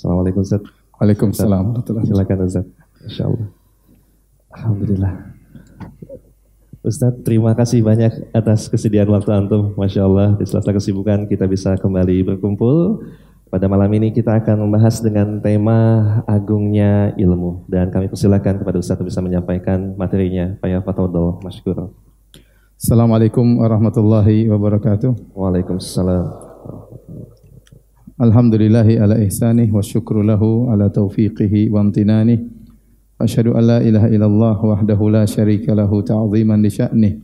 Assalamualaikum Ustaz. Waalaikumsalam. Silakan Ustaz. Insya Allah. Alhamdulillah. Ustaz, terima kasih banyak atas kesediaan waktu antum. Masya Allah, di sela-sela kesibukan kita bisa kembali berkumpul. Pada malam ini kita akan membahas dengan tema agungnya ilmu. Dan kami persilakan kepada Ustaz untuk bisa menyampaikan materinya. Pak Fatodol, Masyukur. Assalamualaikum warahmatullahi wabarakatuh. Waalaikumsalam. Alhamdulillahi ala ihsanih wa syukru lahu ala taufiqihi wa amtinanih. Asyhadu an la ilaha illallah wahdahu la syarika lahu ta'ziman li sya'nih.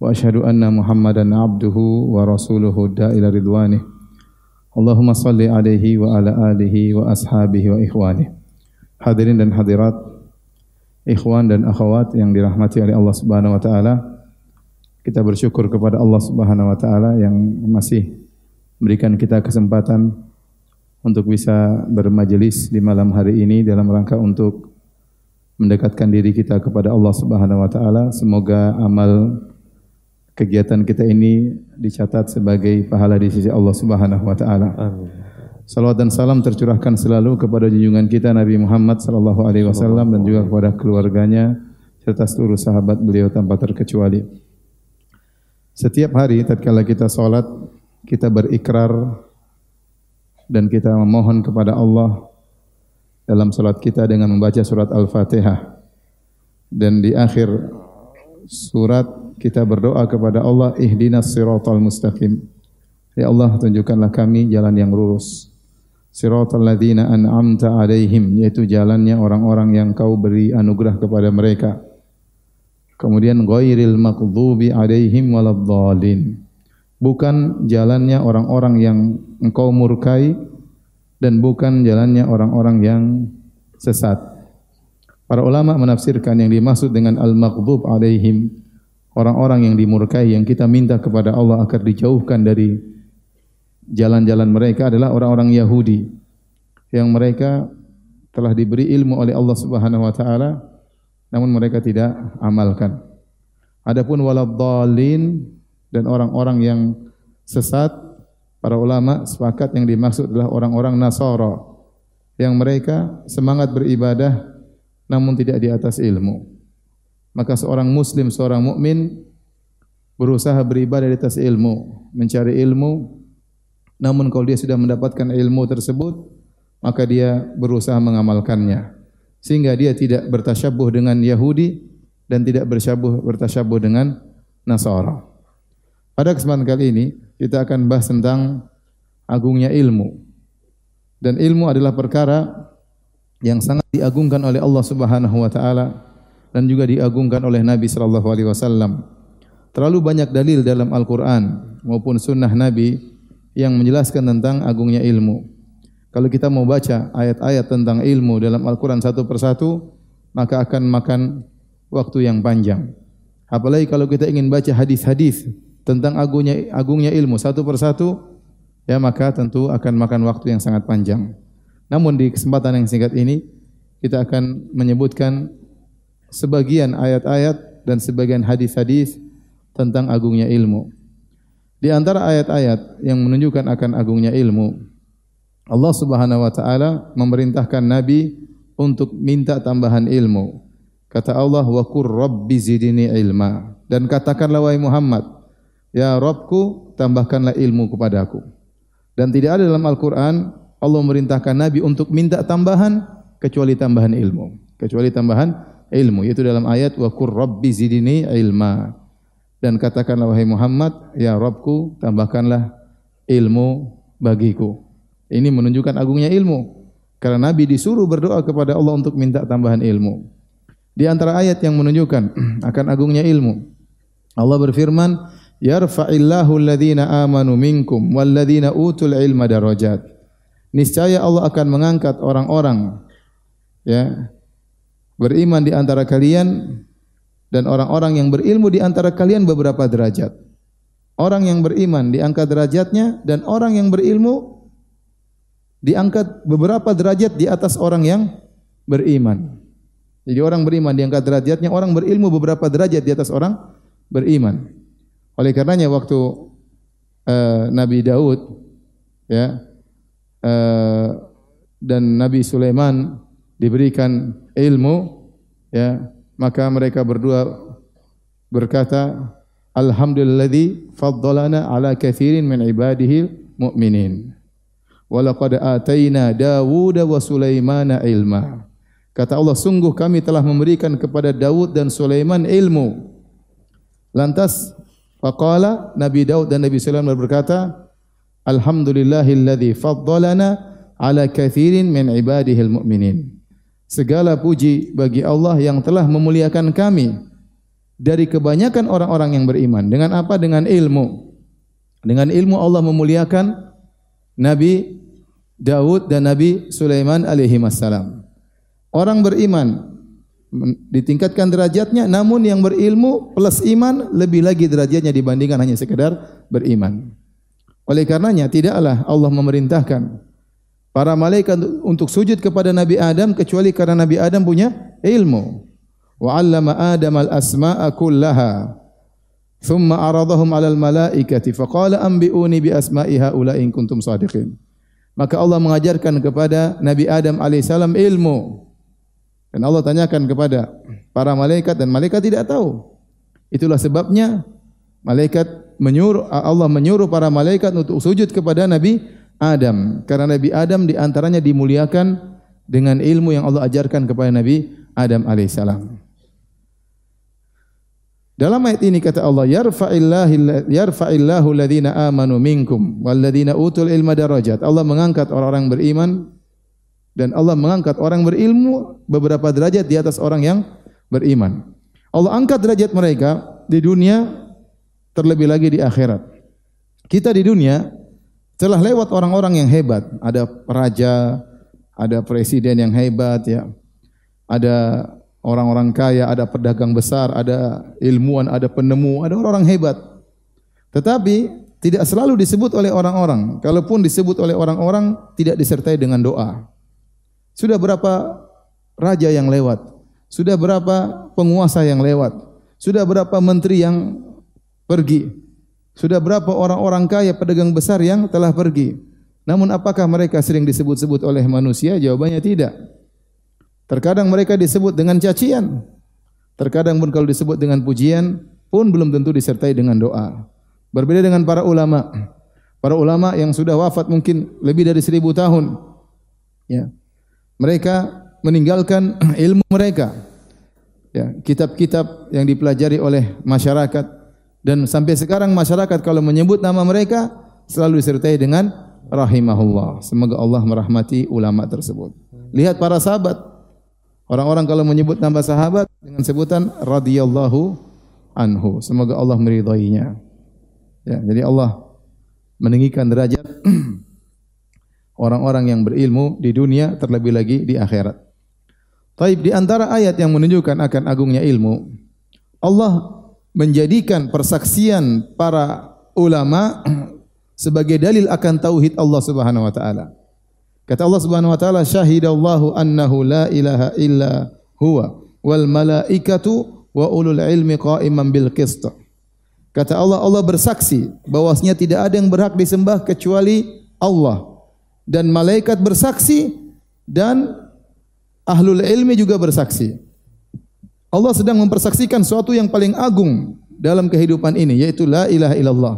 Wa asyhadu anna Muhammadan abduhu wa rasuluhu da'ila ridwanih. Allahumma salli alaihi wa ala alihi wa ashabihi wa ikhwanih. Hadirin dan hadirat, ikhwan dan akhwat yang dirahmati oleh Allah Subhanahu wa taala. Kita bersyukur kepada Allah Subhanahu wa taala yang masih memberikan kita kesempatan untuk bisa bermajelis di malam hari ini dalam rangka untuk mendekatkan diri kita kepada Allah Subhanahu wa taala. Semoga amal kegiatan kita ini dicatat sebagai pahala di sisi Allah Subhanahu wa taala. Amin. Salawat dan salam tercurahkan selalu kepada junjungan kita Nabi Muhammad sallallahu alaihi wasallam dan juga kepada keluarganya serta seluruh sahabat beliau tanpa terkecuali. Setiap hari tatkala kita salat kita berikrar dan kita memohon kepada Allah dalam salat kita dengan membaca surat Al-Fatihah. Dan di akhir surat kita berdoa kepada Allah, ihdinas siratal mustaqim. Ya Allah, tunjukkanlah kami jalan yang lurus. Siratal ladzina an'amta alaihim, yaitu jalannya orang-orang yang kau beri anugerah kepada mereka. Kemudian ghairil maghdubi alaihim waladdallin bukan jalannya orang-orang yang engkau murkai dan bukan jalannya orang-orang yang sesat. Para ulama menafsirkan yang dimaksud dengan al-maghdub alaihim orang-orang yang dimurkai yang kita minta kepada Allah agar dijauhkan dari jalan-jalan mereka adalah orang-orang Yahudi yang mereka telah diberi ilmu oleh Allah Subhanahu wa taala namun mereka tidak amalkan. Adapun waladhdallin dan orang-orang yang sesat para ulama sepakat yang dimaksud adalah orang-orang Nasara yang mereka semangat beribadah namun tidak di atas ilmu. Maka seorang muslim, seorang mukmin berusaha beribadah di atas ilmu, mencari ilmu namun kalau dia sudah mendapatkan ilmu tersebut maka dia berusaha mengamalkannya sehingga dia tidak bertasyabuh dengan Yahudi dan tidak bersyabuh bertasyabuh dengan Nasara. Pada kesempatan kali ini kita akan bahas tentang agungnya ilmu. Dan ilmu adalah perkara yang sangat diagungkan oleh Allah Subhanahu wa taala dan juga diagungkan oleh Nabi sallallahu alaihi wasallam. Terlalu banyak dalil dalam Al-Qur'an maupun sunnah Nabi yang menjelaskan tentang agungnya ilmu. Kalau kita mau baca ayat-ayat tentang ilmu dalam Al-Qur'an satu persatu, maka akan makan waktu yang panjang. Apalagi kalau kita ingin baca hadis-hadis tentang agungnya agungnya ilmu satu persatu ya maka tentu akan makan waktu yang sangat panjang. Namun di kesempatan yang singkat ini kita akan menyebutkan sebagian ayat-ayat dan sebagian hadis-hadis tentang agungnya ilmu. Di antara ayat-ayat yang menunjukkan akan agungnya ilmu, Allah Subhanahu wa taala memerintahkan nabi untuk minta tambahan ilmu. Kata Allah, "Wa qur rabbi zidni ilma." Dan katakanlah wahai Muhammad, Ya Robku, tambahkanlah ilmu kepadaku. Dan tidak ada dalam Al-Quran Allah merintahkan Nabi untuk minta tambahan kecuali tambahan ilmu. Kecuali tambahan ilmu. Yaitu dalam ayat wa kur rabbi zidini ilma. Dan katakanlah wahai Muhammad, ya Robku, tambahkanlah ilmu bagiku. Ini menunjukkan agungnya ilmu. Karena Nabi disuruh berdoa kepada Allah untuk minta tambahan ilmu. Di antara ayat yang menunjukkan akan agungnya ilmu. Allah berfirman, yarfa'illahu alladhina amanu minkum walladhina utul ilma darajat. Niscaya Allah akan mengangkat orang-orang ya beriman di antara kalian dan orang-orang yang berilmu di antara kalian beberapa derajat. Orang yang beriman diangkat derajatnya dan orang yang berilmu diangkat beberapa derajat di atas orang yang beriman. Jadi orang beriman diangkat derajatnya, orang berilmu beberapa derajat di atas orang beriman. Oleh karenanya waktu uh, Nabi Daud ya uh, dan Nabi Sulaiman diberikan ilmu ya maka mereka berdua berkata alhamdulilladzi faddalana ala katsirin min ibadihi mu'minin walaqad ataina Dawud wa Sulaimana ilma. Kata Allah sungguh kami telah memberikan kepada Daud dan Sulaiman ilmu. Lantas faqala Nabi Daud dan Nabi Sulaiman berkata alhamdulillahilladzi faddalana ala kathirin min ibadihil mu'minin. Segala puji bagi Allah yang telah memuliakan kami dari kebanyakan orang-orang yang beriman. Dengan apa? Dengan ilmu. Dengan ilmu Allah memuliakan Nabi Daud dan Nabi Sulaiman alaihi wassalam. Orang beriman ditingkatkan derajatnya namun yang berilmu plus iman lebih lagi derajatnya dibandingkan hanya sekedar beriman. Oleh karenanya tidaklah Allah memerintahkan para malaikat untuk sujud kepada Nabi Adam kecuali karena Nabi Adam punya ilmu. Wa 'allama Adam al-asma'a kullaha. Thumma aradahum 'ala al-malaikati faqala anbi'uni bi asma'i haula in kuntum sadiqin. Maka Allah mengajarkan kepada Nabi Adam alaihissalam ilmu. Dan Allah tanyakan kepada para malaikat dan malaikat tidak tahu. Itulah sebabnya malaikat menyuruh Allah menyuruh para malaikat untuk sujud kepada Nabi Adam. Karena Nabi Adam di antaranya dimuliakan dengan ilmu yang Allah ajarkan kepada Nabi Adam alaihissalam. Dalam ayat ini kata Allah, yarfa'illahu yarfa'illahu alladhina amanu minkum walladhina utul ilma darajat. Allah mengangkat orang-orang beriman dan Allah mengangkat orang berilmu beberapa derajat di atas orang yang beriman. Allah angkat derajat mereka di dunia terlebih lagi di akhirat. Kita di dunia telah lewat orang-orang yang hebat, ada raja, ada presiden yang hebat ya. Ada orang-orang kaya, ada pedagang besar, ada ilmuwan, ada penemu, ada orang-orang hebat. Tetapi tidak selalu disebut oleh orang-orang. Kalaupun disebut oleh orang-orang tidak disertai dengan doa. Sudah berapa raja yang lewat? Sudah berapa penguasa yang lewat? Sudah berapa menteri yang pergi? Sudah berapa orang-orang kaya pedagang besar yang telah pergi? Namun apakah mereka sering disebut-sebut oleh manusia? Jawabannya tidak. Terkadang mereka disebut dengan cacian. Terkadang pun kalau disebut dengan pujian pun belum tentu disertai dengan doa. Berbeda dengan para ulama. Para ulama yang sudah wafat mungkin lebih dari seribu tahun. Ya. Mereka meninggalkan ilmu mereka. Ya, kitab-kitab yang dipelajari oleh masyarakat dan sampai sekarang masyarakat kalau menyebut nama mereka selalu disertai dengan rahimahullah. Semoga Allah merahmati ulama tersebut. Lihat para sahabat. Orang-orang kalau menyebut nama sahabat dengan sebutan radhiyallahu anhu. Semoga Allah meridainya. Ya, jadi Allah meninggikan derajat orang-orang yang berilmu di dunia terlebih lagi di akhirat. Taib di antara ayat yang menunjukkan akan agungnya ilmu, Allah menjadikan persaksian para ulama sebagai dalil akan tauhid Allah Subhanahu wa taala. Kata Allah Subhanahu wa taala, "Syahidallahu annahu la ilaha illa huwa wal malaikatu wa ulul ilmi qa'iman bil qist." Kata Allah, Allah bersaksi bahwasanya tidak ada yang berhak disembah kecuali Allah. Dan malaikat bersaksi dan ahlul ilmi juga bersaksi. Allah sedang mempersaksikan sesuatu yang paling agung dalam kehidupan ini yaitu la ilaha illallah.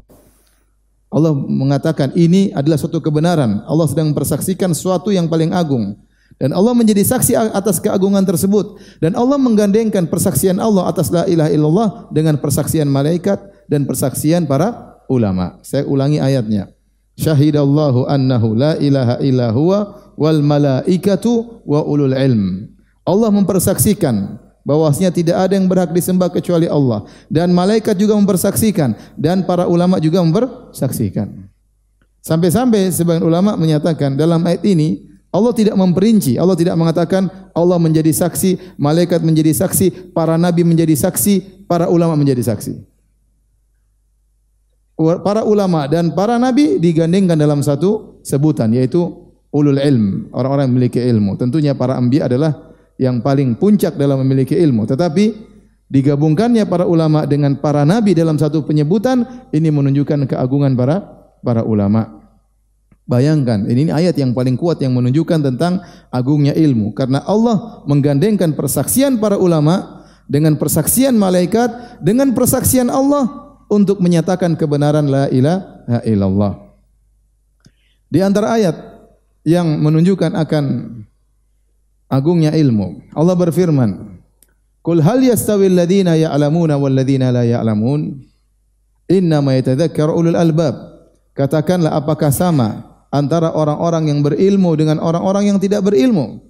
Allah mengatakan ini adalah suatu kebenaran. Allah sedang mempersaksikan sesuatu yang paling agung. Dan Allah menjadi saksi atas keagungan tersebut. Dan Allah menggandengkan persaksian Allah atas la ilaha illallah dengan persaksian malaikat dan persaksian para ulama. Saya ulangi ayatnya. Syahidallahu annahu la ilaha illa huwa wal malaikatu wa ulul ilm. Allah mempersaksikan bahwasanya tidak ada yang berhak disembah kecuali Allah dan malaikat juga mempersaksikan dan para ulama juga mempersaksikan. Sampai-sampai sebagian ulama menyatakan dalam ayat ini Allah tidak memperinci, Allah tidak mengatakan Allah menjadi saksi, malaikat menjadi saksi, para nabi menjadi saksi, para ulama menjadi saksi. Para ulama dan para nabi digandengkan dalam satu sebutan yaitu ulul ilm, orang-orang yang memiliki ilmu. Tentunya para anbiya adalah yang paling puncak dalam memiliki ilmu. Tetapi digabungkannya para ulama dengan para nabi dalam satu penyebutan ini menunjukkan keagungan para para ulama. Bayangkan, ini, ayat yang paling kuat yang menunjukkan tentang agungnya ilmu. Karena Allah menggandengkan persaksian para ulama dengan persaksian malaikat, dengan persaksian Allah untuk menyatakan kebenaran la ilaha illallah. Di antara ayat yang menunjukkan akan agungnya ilmu, Allah berfirman, "Qul hal yastawi alladziina ya'lamuna wal ladziina la ya'lamun? Innama yatadzakkaru ulul albab." Katakanlah apakah sama antara orang-orang yang berilmu dengan orang-orang yang tidak berilmu.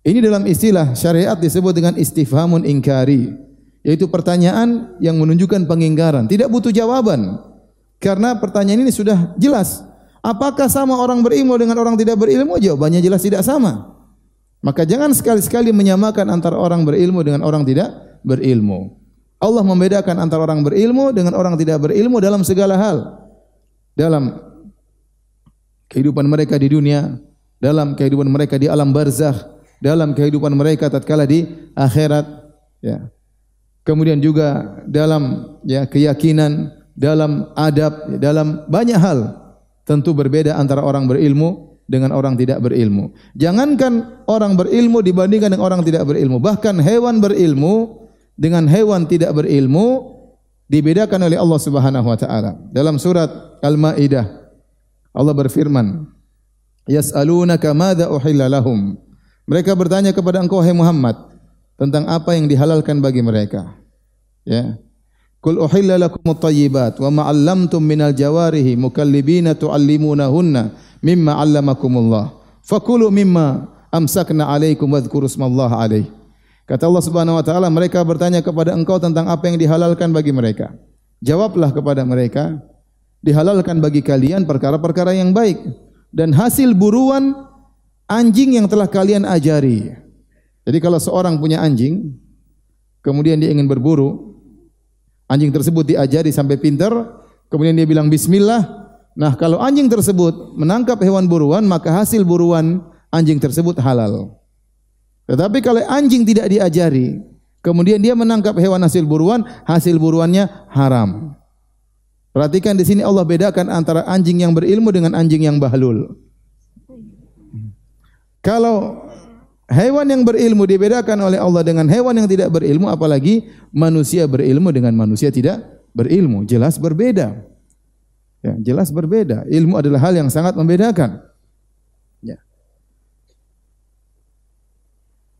Ini dalam istilah syariat disebut dengan istifhamun ingkari, yaitu pertanyaan yang menunjukkan pengingkaran, tidak butuh jawaban. Karena pertanyaan ini sudah jelas. Apakah sama orang berilmu dengan orang tidak berilmu? Jawabannya jelas tidak sama. Maka jangan sekali-sekali menyamakan antara orang berilmu dengan orang tidak berilmu. Allah membedakan antara orang berilmu dengan orang tidak berilmu dalam segala hal. Dalam kehidupan mereka di dunia, dalam kehidupan mereka di alam barzakh, dalam kehidupan mereka tatkala di akhirat, ya. Kemudian juga dalam ya keyakinan, dalam adab, ya, dalam banyak hal tentu berbeda antara orang berilmu dengan orang tidak berilmu. Jangankan orang berilmu dibandingkan dengan orang tidak berilmu, bahkan hewan berilmu dengan hewan tidak berilmu dibedakan oleh Allah Subhanahu wa taala. Dalam surat Al-Maidah Allah berfirman, "Yas'alunaka madza uhilla lahum?" Mereka bertanya kepada engkau hai Muhammad tentang apa yang dihalalkan bagi mereka. Ya. Qul uhilla lakum at-tayyibat wa ma 'allamtum minal jawarihi mukallibina tu'allimunahunna mimma 'allamakumullah. Fakulu mimma amsakna 'alaikum wadhkuru ismallaha 'alaihi. Kata Allah Subhanahu wa taala, mereka bertanya kepada engkau tentang apa yang dihalalkan bagi mereka. Jawablah kepada mereka, dihalalkan bagi kalian perkara-perkara yang baik dan hasil buruan anjing yang telah kalian ajari. Jadi kalau seorang punya anjing, kemudian dia ingin berburu, anjing tersebut diajari sampai pintar, kemudian dia bilang bismillah. Nah, kalau anjing tersebut menangkap hewan buruan, maka hasil buruan anjing tersebut halal. Tetapi kalau anjing tidak diajari, kemudian dia menangkap hewan hasil buruan, hasil buruannya haram. Perhatikan di sini Allah bedakan antara anjing yang berilmu dengan anjing yang bahlul. Kalau hewan yang berilmu dibedakan oleh Allah dengan hewan yang tidak berilmu, apalagi manusia berilmu dengan manusia tidak berilmu, jelas berbeda. Ya, jelas berbeda. Ilmu adalah hal yang sangat membedakan. Ya.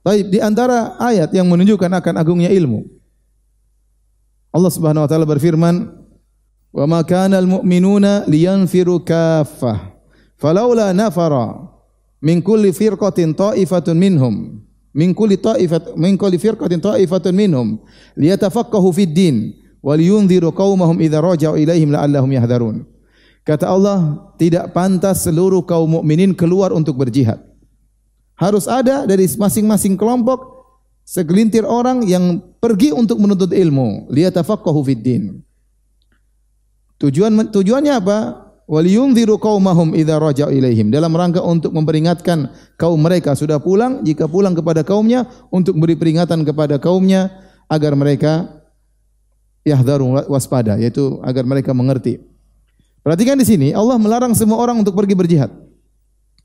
Baik, di antara ayat yang menunjukkan akan agungnya ilmu. Allah Subhanahu wa taala berfirman, Wa ma kana al-mu'minuna liyanfiru kaffah. Falaula nafara min kulli firqatin ta'ifatun minhum min kulli ta'ifat min kulli firqatin ta'ifatun minhum liyatafaqahu fid din wa liyunziru qaumahum idza raja'u ilaihim la'allahum yahdharun. Kata Allah, tidak pantas seluruh kaum mukminin keluar untuk berjihad. Harus ada dari masing-masing kelompok segelintir orang yang pergi untuk menuntut ilmu, liyatafaqahu fid din. Tujuan tujuannya apa? Waliyunziru qaumahum idza raja'u ilaihim. Dalam rangka untuk memperingatkan kaum mereka sudah pulang, jika pulang kepada kaumnya untuk beri peringatan kepada kaumnya agar mereka yahdharu waspada, yaitu agar mereka mengerti. Perhatikan di sini, Allah melarang semua orang untuk pergi berjihad.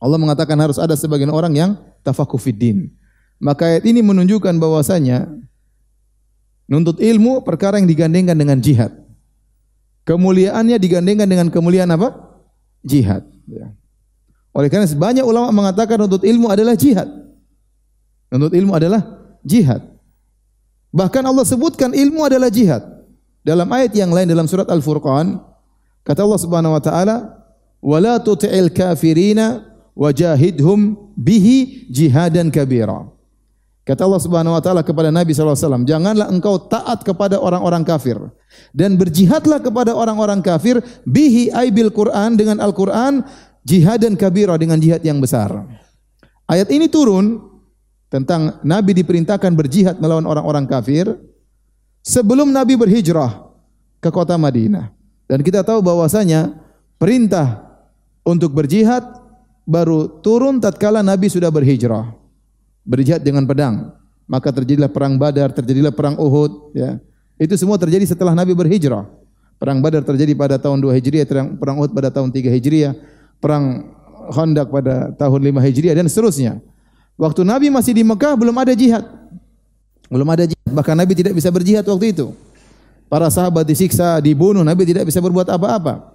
Allah mengatakan harus ada sebagian orang yang tafakuh fiddin. Maka ayat ini menunjukkan bahwasanya nuntut ilmu perkara yang digandengkan dengan jihad. Kemuliaannya digandengkan dengan kemuliaan apa? Jihad. Ya. Oleh karena banyak ulama mengatakan untuk ilmu adalah jihad. Untuk ilmu adalah jihad. Bahkan Allah sebutkan ilmu adalah jihad. Dalam ayat yang lain dalam surat Al-Furqan, kata Allah Subhanahu wa taala, "Wala tuti'il kafirina wajahidhum bihi jihadan kabira." Kata Allah Subhanahu wa taala kepada Nabi SAW, janganlah engkau taat kepada orang-orang kafir dan berjihadlah kepada orang-orang kafir bihi aibil Quran dengan Al-Quran jihad dan kabira dengan jihad yang besar. Ayat ini turun tentang Nabi diperintahkan berjihad melawan orang-orang kafir sebelum Nabi berhijrah ke kota Madinah. Dan kita tahu bahwasanya perintah untuk berjihad baru turun tatkala Nabi sudah berhijrah berjihad dengan pedang. Maka terjadilah perang Badar, terjadilah perang Uhud, ya. Itu semua terjadi setelah Nabi berhijrah. Perang Badar terjadi pada tahun 2 Hijriah, perang Uhud pada tahun 3 Hijriah. perang Khandaq pada tahun 5 Hijriah dan seterusnya. Waktu Nabi masih di Mekah belum ada jihad. Belum ada jihad, bahkan Nabi tidak bisa berjihad waktu itu. Para sahabat disiksa, dibunuh, Nabi tidak bisa berbuat apa-apa.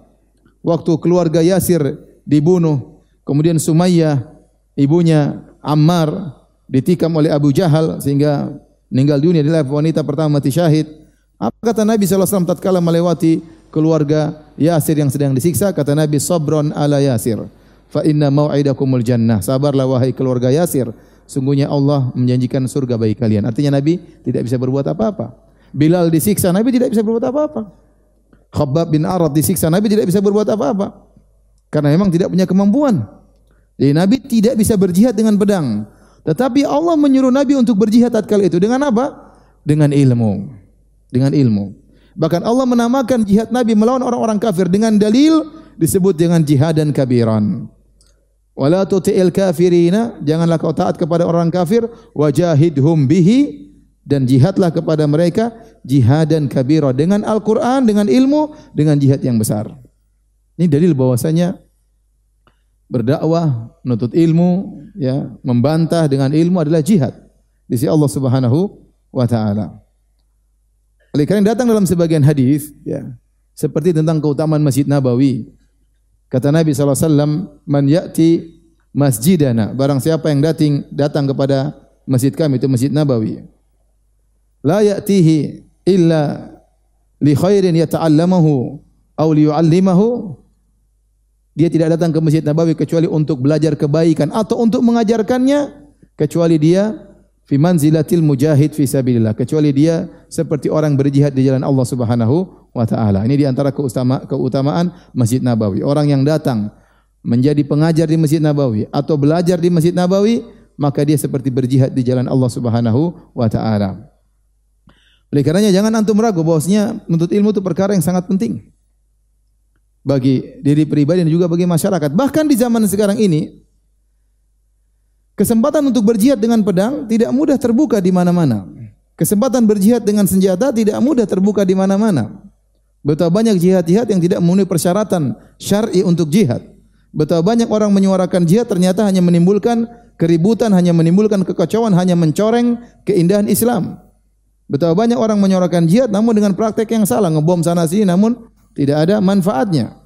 Waktu keluarga Yasir dibunuh, kemudian Sumayyah, ibunya Ammar ditikam oleh Abu Jahal sehingga meninggal dunia adalah wanita pertama mati syahid. Apa kata Nabi SAW tatkala melewati keluarga Yasir yang sedang disiksa? Kata Nabi, Sabron ala Yasir. Fa inna mau'idakumul jannah. Sabarlah wahai keluarga Yasir. Sungguhnya Allah menjanjikan surga bagi kalian. Artinya Nabi tidak bisa berbuat apa-apa. Bilal disiksa, Nabi tidak bisa berbuat apa-apa. Khabbab bin Arad disiksa, Nabi tidak bisa berbuat apa-apa. Karena memang tidak punya kemampuan. Jadi Nabi tidak bisa berjihad dengan pedang. Tetapi Allah menyuruh Nabi untuk berjihad tatkala itu dengan apa? Dengan ilmu. Dengan ilmu. Bahkan Allah menamakan jihad Nabi melawan orang-orang kafir dengan dalil disebut dengan jihad dan kabiran. Wala tuti'il kafirina, janganlah kau taat kepada orang kafir, wajahidhum bihi dan jihadlah kepada mereka jihad dan kabira dengan Al-Qur'an, dengan ilmu, dengan jihad yang besar. Ini dalil bahwasanya berdakwah, menuntut ilmu, ya, membantah dengan ilmu adalah jihad di sisi Allah Subhanahu wa taala. Oleh karena datang dalam sebagian hadis, ya, seperti tentang keutamaan Masjid Nabawi. Kata Nabi SAW, Man ya'ti masjidana, barang siapa yang datang, datang kepada masjid kami, itu Masjid Nabawi. La ya'tihi illa li khairin yata'allamahu aw liyu'allimahu dia tidak datang ke Masjid Nabawi kecuali untuk belajar kebaikan atau untuk mengajarkannya kecuali dia fi manzilatil mujahid fi sabilillah kecuali dia seperti orang berjihad di jalan Allah Subhanahu wa taala. Ini di antara keutama, keutamaan Masjid Nabawi. Orang yang datang menjadi pengajar di Masjid Nabawi atau belajar di Masjid Nabawi, maka dia seperti berjihad di jalan Allah Subhanahu wa taala. Oleh karenanya jangan antum ragu bahwasanya menuntut ilmu itu perkara yang sangat penting bagi diri pribadi dan juga bagi masyarakat. Bahkan di zaman sekarang ini, kesempatan untuk berjihad dengan pedang tidak mudah terbuka di mana-mana. Kesempatan berjihad dengan senjata tidak mudah terbuka di mana-mana. Betapa banyak jihad-jihad yang tidak memenuhi persyaratan syar'i untuk jihad. Betapa banyak orang menyuarakan jihad ternyata hanya menimbulkan keributan, hanya menimbulkan kekacauan, hanya mencoreng keindahan Islam. Betapa banyak orang menyuarakan jihad namun dengan praktek yang salah, ngebom sana sini namun tidak ada manfaatnya.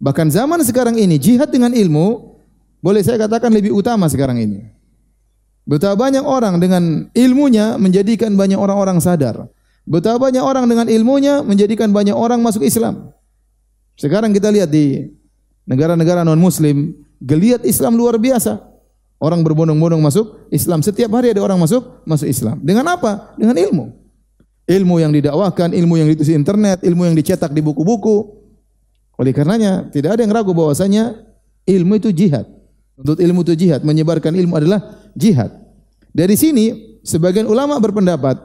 Bahkan zaman sekarang ini jihad dengan ilmu boleh saya katakan lebih utama sekarang ini. Betapa banyak orang dengan ilmunya menjadikan banyak orang-orang sadar. Betapa banyak orang dengan ilmunya menjadikan banyak orang masuk Islam. Sekarang kita lihat di negara-negara non-muslim, geliat Islam luar biasa. Orang berbondong-bondong masuk Islam. Setiap hari ada orang masuk masuk Islam. Dengan apa? Dengan ilmu ilmu yang didakwakan, ilmu yang ditulis di internet, ilmu yang dicetak di buku-buku. Oleh karenanya tidak ada yang ragu bahwasanya ilmu itu jihad. Untuk ilmu itu jihad, menyebarkan ilmu adalah jihad. Dari sini sebagian ulama berpendapat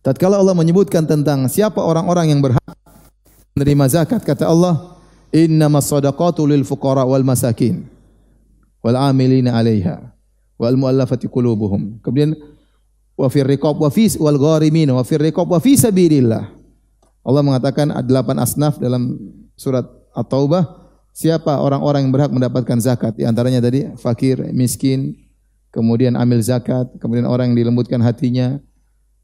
tatkala Allah menyebutkan tentang siapa orang-orang yang berhak menerima zakat kata Allah innamas sadaqatu lil fuqara wal masakin wal amilina 'alaiha wal muallafati qulubuhum. Kemudian wa fir riqab wa fi wal gharimin wa fir riqab wa fi sabilillah. Allah mengatakan ada delapan asnaf dalam surat At-Taubah. Siapa orang-orang yang berhak mendapatkan zakat? Di antaranya tadi fakir, miskin, kemudian amil zakat, kemudian orang yang dilembutkan hatinya,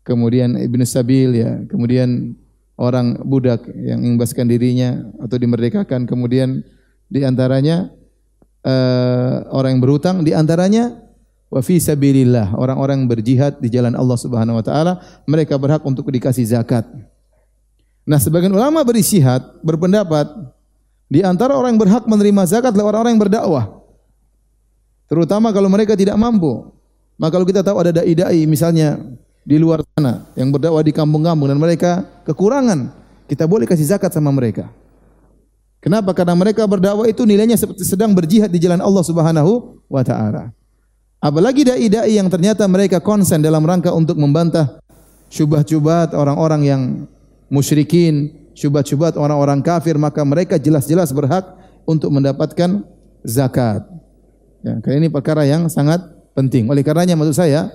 kemudian ibnu sabil ya, kemudian orang budak yang mengimbaskan dirinya atau dimerdekakan, kemudian di antaranya uh, orang yang berutang, di antaranya wa fi sabilillah, orang-orang berjihad di jalan Allah Subhanahu wa taala, mereka berhak untuk dikasih zakat. Nah, sebagian ulama berisihat berpendapat di antara orang yang berhak menerima zakat adalah orang-orang yang berdakwah. Terutama kalau mereka tidak mampu. Maka kalau kita tahu ada dai-dai misalnya di luar sana yang berdakwah di kampung-kampung dan mereka kekurangan, kita boleh kasih zakat sama mereka. Kenapa? Karena mereka berdakwah itu nilainya seperti sedang berjihad di jalan Allah Subhanahu wa taala. Apalagi dai-dai yang ternyata mereka konsen dalam rangka untuk membantah syubhat-syubhat orang-orang yang musyrikin, syubhat-syubhat orang-orang kafir, maka mereka jelas-jelas berhak untuk mendapatkan zakat. Ya, karena ini perkara yang sangat penting. Oleh karenanya maksud saya,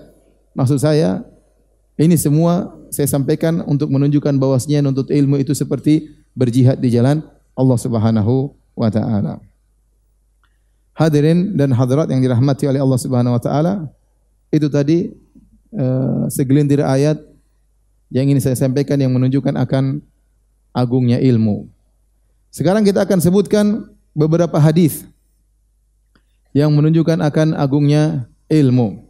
maksud saya ini semua saya sampaikan untuk menunjukkan bahwasanya nuntut ilmu itu seperti berjihad di jalan Allah Subhanahu wa taala. Hadirin dan hadirat yang dirahmati oleh Allah Subhanahu wa taala, itu tadi uh, segelintir ayat yang ingin saya sampaikan yang menunjukkan akan agungnya ilmu. Sekarang kita akan sebutkan beberapa hadis yang menunjukkan akan agungnya ilmu.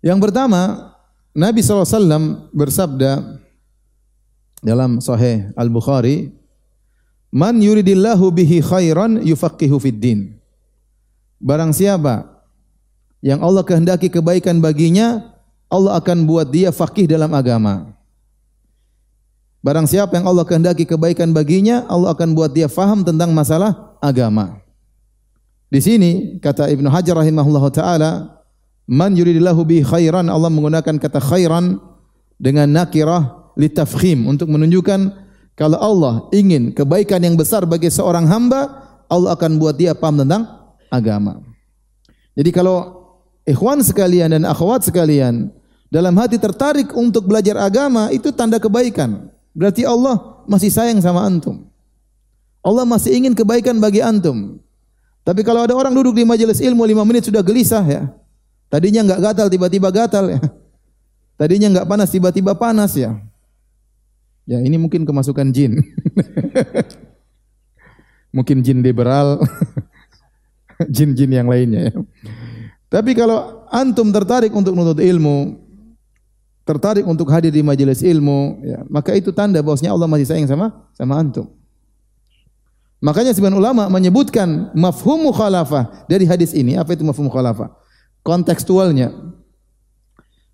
Yang pertama, Nabi SAW bersabda dalam Sahih Al-Bukhari, Man yuridillahu bihi khairan yufaqihu fid din. Barang siapa yang Allah kehendaki kebaikan baginya, Allah akan buat dia faqih dalam agama. Barang siapa yang Allah kehendaki kebaikan baginya, Allah akan buat dia faham tentang masalah agama. Di sini kata Ibnu Hajar rahimahullah taala, man yuridillahu bi khairan, Allah menggunakan kata khairan dengan nakirah litafkhim untuk menunjukkan kalau Allah ingin kebaikan yang besar bagi seorang hamba, Allah akan buat dia paham tentang agama. Jadi kalau ikhwan sekalian dan akhwat sekalian dalam hati tertarik untuk belajar agama itu tanda kebaikan. Berarti Allah masih sayang sama antum. Allah masih ingin kebaikan bagi antum. Tapi kalau ada orang duduk di majelis ilmu lima menit sudah gelisah ya. Tadinya enggak gatal tiba-tiba gatal ya. Tadinya enggak panas tiba-tiba panas ya. Ya ini mungkin kemasukan jin. mungkin jin liberal. Jin-jin yang lainnya ya. Tapi kalau antum tertarik untuk menuntut ilmu, tertarik untuk hadir di majelis ilmu, ya, maka itu tanda bahwasanya Allah masih sayang sama sama antum. Makanya sebagian ulama menyebutkan mafhum mukhalafah dari hadis ini. Apa itu mafhum mukhalafah? Kontekstualnya.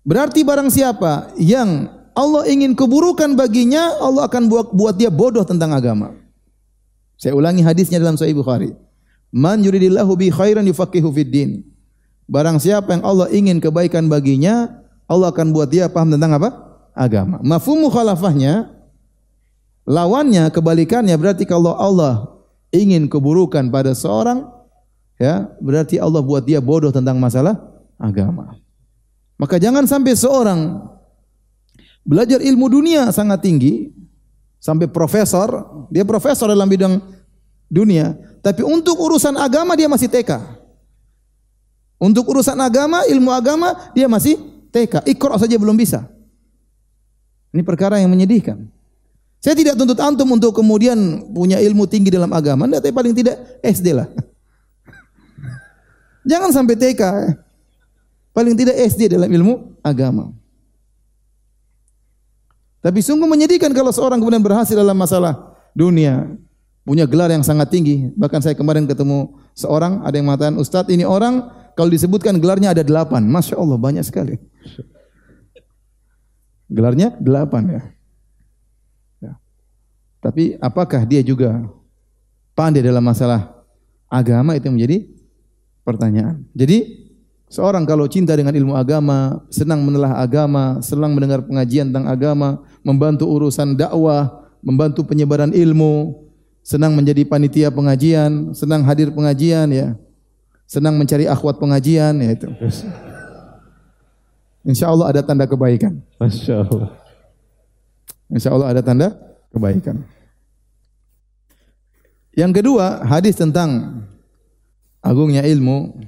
Berarti barang siapa yang Allah ingin keburukan baginya, Allah akan buat, buat dia bodoh tentang agama. Saya ulangi hadisnya dalam Sahih Bukhari. Man yuridillahu bi khairan yufaqihu fid din. Barang siapa yang Allah ingin kebaikan baginya, Allah akan buat dia paham tentang apa? Agama. Mafhum mukhalafahnya lawannya kebalikannya berarti kalau Allah ingin keburukan pada seorang ya, berarti Allah buat dia bodoh tentang masalah agama. Maka jangan sampai seorang belajar ilmu dunia sangat tinggi sampai profesor, dia profesor dalam bidang dunia, tapi untuk urusan agama dia masih TK. Untuk urusan agama, ilmu agama dia masih TK, ikro saja belum bisa. Ini perkara yang menyedihkan. Saya tidak tuntut antum untuk kemudian punya ilmu tinggi dalam agama, enggak, tapi paling tidak SD lah. Jangan sampai TK. Paling tidak SD dalam ilmu agama. Tapi sungguh menyedihkan kalau seorang kemudian berhasil dalam masalah dunia, punya gelar yang sangat tinggi. Bahkan saya kemarin ketemu seorang, ada yang mengatakan, Ustadz ini orang kalau disebutkan gelarnya ada delapan. Masya Allah banyak sekali. Gelarnya delapan ya. ya. Tapi apakah dia juga pandai dalam masalah agama itu menjadi pertanyaan. Jadi seorang kalau cinta dengan ilmu agama, senang menelah agama, senang mendengar pengajian tentang agama, membantu urusan dakwah, membantu penyebaran ilmu, senang menjadi panitia pengajian, senang hadir pengajian ya senang mencari akhwat pengajian ya itu. Insya Allah ada tanda kebaikan. Masya Allah. Insya Allah ada tanda kebaikan. Yang kedua, hadis tentang agungnya ilmu.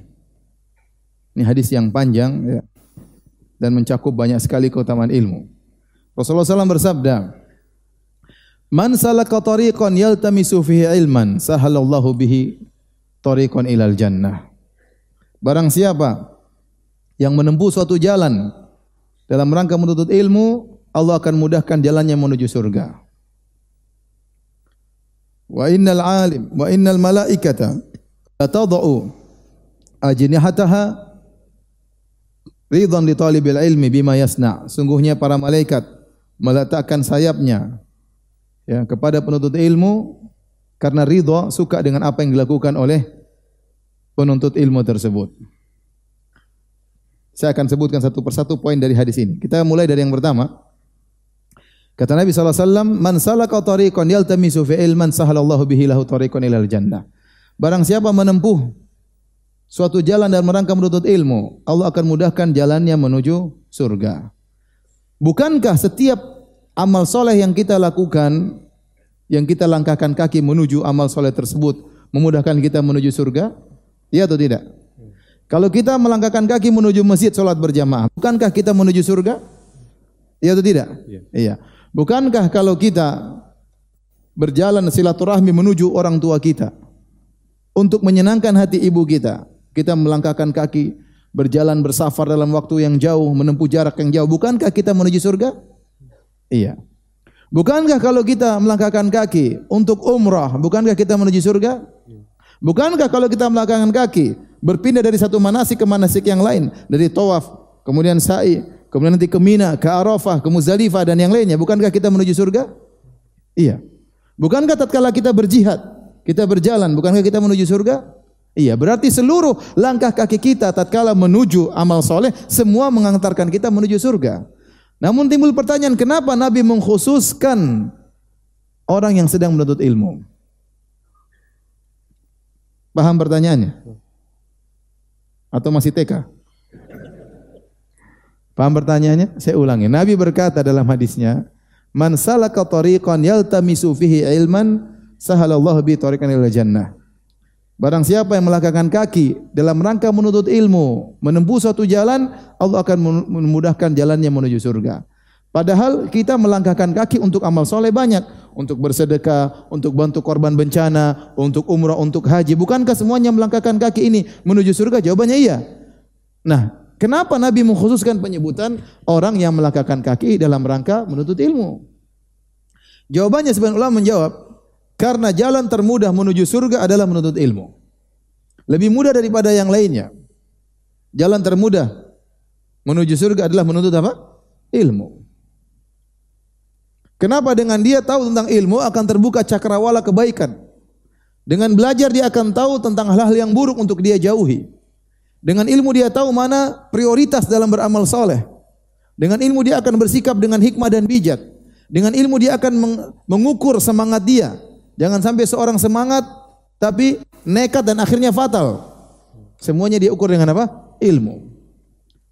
Ini hadis yang panjang ya, dan mencakup banyak sekali keutamaan ilmu. Rasulullah SAW bersabda, Man salaka tariqan yaltamisu fihi ilman, sahalallahu bihi tariqan ilal jannah. Barang siapa yang menempuh suatu jalan dalam rangka menuntut ilmu, Allah akan mudahkan jalannya menuju surga. Wa innal alim wa innal malaikata latadau ajnihataha ridhan li talibil ilmi bima yasna. Sungguhnya para malaikat meletakkan sayapnya ya kepada penuntut ilmu karena ridha suka dengan apa yang dilakukan oleh penuntut ilmu tersebut. Saya akan sebutkan satu persatu poin dari hadis ini. Kita mulai dari yang pertama. Kata Nabi SAW, Man salaka tariqan yaltamisu fi ilman sahalallahu bihi lahu tariqan ilal jannah. Barang siapa menempuh suatu jalan dan merangka menuntut ilmu, Allah akan mudahkan jalannya menuju surga. Bukankah setiap amal soleh yang kita lakukan, yang kita langkahkan kaki menuju amal soleh tersebut, memudahkan kita menuju surga? Iya atau tidak? Kalau kita melangkahkan kaki menuju masjid sholat berjamaah, bukankah kita menuju surga? Iya atau tidak? Iya. iya. Bukankah kalau kita berjalan silaturahmi menuju orang tua kita untuk menyenangkan hati ibu kita, kita melangkahkan kaki berjalan bersafar dalam waktu yang jauh, menempuh jarak yang jauh, bukankah kita menuju surga? Iya. Bukankah kalau kita melangkahkan kaki untuk umrah, bukankah kita menuju surga? Bukankah kalau kita melangkahkan kaki berpindah dari satu manasik ke manasik yang lain, dari tawaf, kemudian sa'i, kemudian nanti ke Mina, ke Arafah, ke Muzdalifah dan yang lainnya, bukankah kita menuju surga? Iya. Bukankah tatkala kita berjihad, kita berjalan, bukankah kita menuju surga? Iya, berarti seluruh langkah kaki kita tatkala menuju amal soleh, semua mengantarkan kita menuju surga. Namun timbul pertanyaan, kenapa Nabi mengkhususkan orang yang sedang menuntut ilmu? Paham pertanyaannya? Atau masih TK? Paham pertanyaannya? Saya ulangi. Nabi berkata dalam hadisnya, "Man salaka tariqan yaltamisu fihi ilman, sahalallahu bi tariqan ila jannah." Barang siapa yang melangkahkan kaki dalam rangka menuntut ilmu, menempuh suatu jalan, Allah akan memudahkan jalannya menuju surga. Padahal kita melangkahkan kaki untuk amal soleh banyak. Untuk bersedekah, untuk bantu korban bencana, untuk umrah, untuk haji. Bukankah semuanya melangkahkan kaki ini menuju surga? Jawabannya iya. Nah, kenapa Nabi mengkhususkan penyebutan orang yang melangkahkan kaki dalam rangka menuntut ilmu? Jawabannya sebenarnya ulama menjawab, karena jalan termudah menuju surga adalah menuntut ilmu. Lebih mudah daripada yang lainnya. Jalan termudah menuju surga adalah menuntut apa? Ilmu. Kenapa dengan dia tahu tentang ilmu akan terbuka cakrawala kebaikan. Dengan belajar dia akan tahu tentang hal-hal yang buruk untuk dia jauhi. Dengan ilmu dia tahu mana prioritas dalam beramal soleh. Dengan ilmu dia akan bersikap dengan hikmah dan bijak. Dengan ilmu dia akan mengukur semangat dia. Jangan sampai seorang semangat tapi nekat dan akhirnya fatal. Semuanya diukur dengan apa? Ilmu.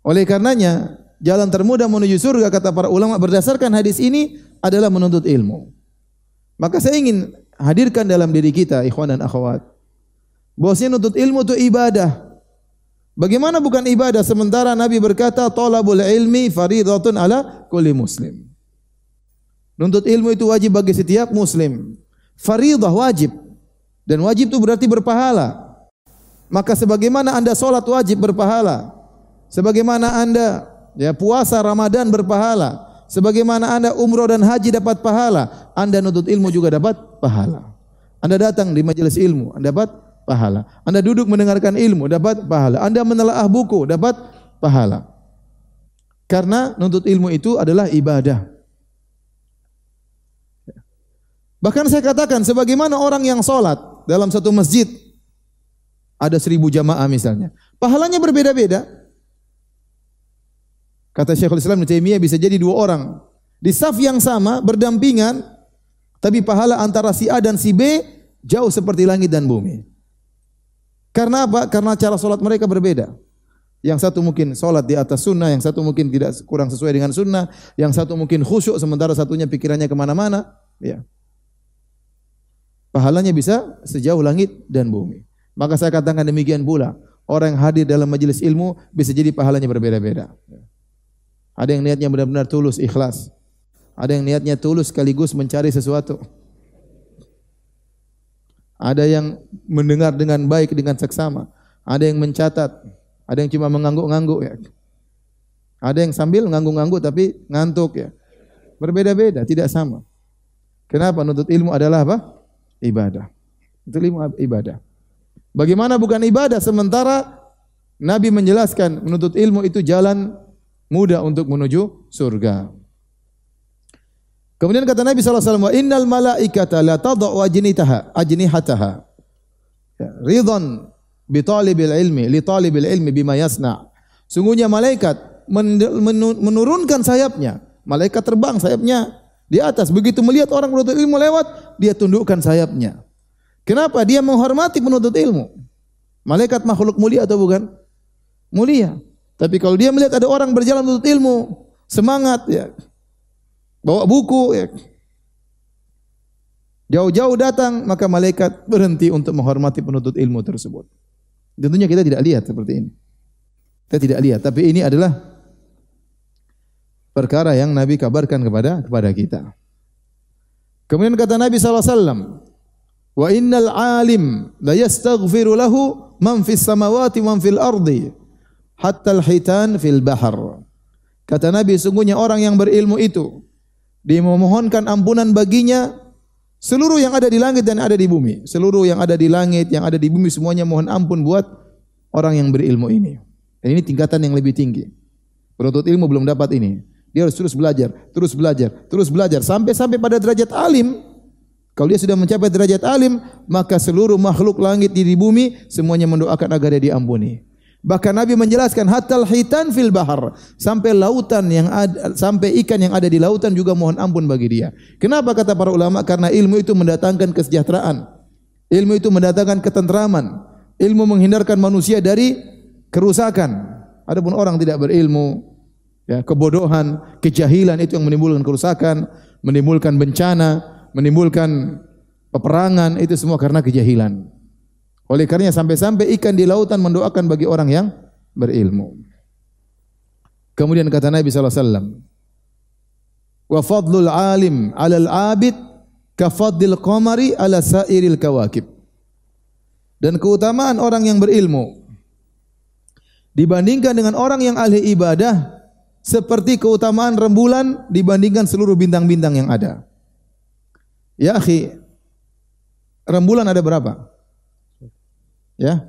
Oleh karenanya, jalan termudah menuju surga kata para ulama berdasarkan hadis ini adalah menuntut ilmu. Maka saya ingin hadirkan dalam diri kita ikhwan dan akhwat. Bahwasanya nuntut ilmu itu ibadah. Bagaimana bukan ibadah sementara Nabi berkata talabul ilmi faridatun ala kulli muslim. Nuntut ilmu itu wajib bagi setiap muslim. Faridah wajib. Dan wajib itu berarti berpahala. Maka sebagaimana Anda sholat wajib berpahala. Sebagaimana Anda ya puasa Ramadan berpahala. Sebagaimana Anda umroh dan haji dapat pahala, Anda nutut ilmu juga dapat pahala. Anda datang di majelis ilmu, Anda dapat pahala. Anda duduk mendengarkan ilmu, dapat pahala. Anda menelaah buku, dapat pahala. Karena nuntut ilmu itu adalah ibadah. Bahkan saya katakan, sebagaimana orang yang sholat dalam satu masjid, ada seribu jamaah misalnya. Pahalanya berbeda-beda. Kata Syekhul Islam Ibn Taimiyah bisa jadi dua orang. Di saf yang sama, berdampingan, tapi pahala antara si A dan si B jauh seperti langit dan bumi. Karena apa? Karena cara sholat mereka berbeda. Yang satu mungkin sholat di atas sunnah, yang satu mungkin tidak kurang sesuai dengan sunnah, yang satu mungkin khusyuk, sementara satunya pikirannya ke mana-mana. Ya. Pahalanya bisa sejauh langit dan bumi. Maka saya katakan demikian pula. Orang yang hadir dalam majelis ilmu bisa jadi pahalanya berbeda-beda. Ada yang niatnya benar-benar tulus, ikhlas. Ada yang niatnya tulus sekaligus mencari sesuatu. Ada yang mendengar dengan baik dengan seksama. Ada yang mencatat. Ada yang cuma mengangguk-angguk ya. Ada yang sambil ngangguk-ngangguk tapi ngantuk ya. Berbeda-beda, tidak sama. Kenapa? Nuntut ilmu adalah apa? Ibadah. Itu lima ibadah. Bagaimana bukan ibadah sementara Nabi menjelaskan menuntut ilmu itu jalan mudah untuk menuju surga. Kemudian kata Nabi SAW, Innal malaikata la tada'u ajnitaha, ajnihataha. Ya, ridhan bi talibil ilmi, li talibil ilmi bima yasna. Sungguhnya malaikat menurunkan sayapnya. Malaikat terbang sayapnya di atas. Begitu melihat orang menuntut ilmu lewat, dia tundukkan sayapnya. Kenapa? Dia menghormati penuntut ilmu. Malaikat makhluk mulia atau bukan? Mulia. Tapi kalau dia melihat ada orang berjalan menuntut ilmu, semangat ya. Bawa buku ya. Jauh-jauh datang, maka malaikat berhenti untuk menghormati penuntut ilmu tersebut. Tentunya kita tidak lihat seperti ini. Kita tidak lihat, tapi ini adalah perkara yang Nabi kabarkan kepada kepada kita. Kemudian kata Nabi SAW, Wa innal alim la yastaghfiru lahu man fis samawati man fil ardi hatta al-hitan fil bahr. Kata Nabi, sungguhnya orang yang berilmu itu dimohonkan ampunan baginya seluruh yang ada di langit dan ada di bumi. Seluruh yang ada di langit, yang ada di bumi semuanya mohon ampun buat orang yang berilmu ini. Dan ini tingkatan yang lebih tinggi. Penuntut ilmu belum dapat ini. Dia harus terus belajar, terus belajar, terus belajar sampai-sampai pada derajat alim. Kalau dia sudah mencapai derajat alim, maka seluruh makhluk langit di bumi semuanya mendoakan agar dia diampuni. Bahkan Nabi menjelaskan hatal hitan fil bahar sampai lautan yang ada, sampai ikan yang ada di lautan juga mohon ampun bagi dia. Kenapa kata para ulama? Karena ilmu itu mendatangkan kesejahteraan. Ilmu itu mendatangkan ketentraman. Ilmu menghindarkan manusia dari kerusakan. Adapun orang tidak berilmu, ya, kebodohan, kejahilan itu yang menimbulkan kerusakan, menimbulkan bencana, menimbulkan peperangan, itu semua karena kejahilan. Oleh karenanya sampai-sampai ikan di lautan mendoakan bagi orang yang berilmu. Kemudian kata Nabi SAW, Wa fadlul alim alal abid ka fadlil qamari ala sairil kawakib. Dan keutamaan orang yang berilmu dibandingkan dengan orang yang ahli ibadah seperti keutamaan rembulan dibandingkan seluruh bintang-bintang yang ada. Ya akhi, rembulan ada berapa? Ya?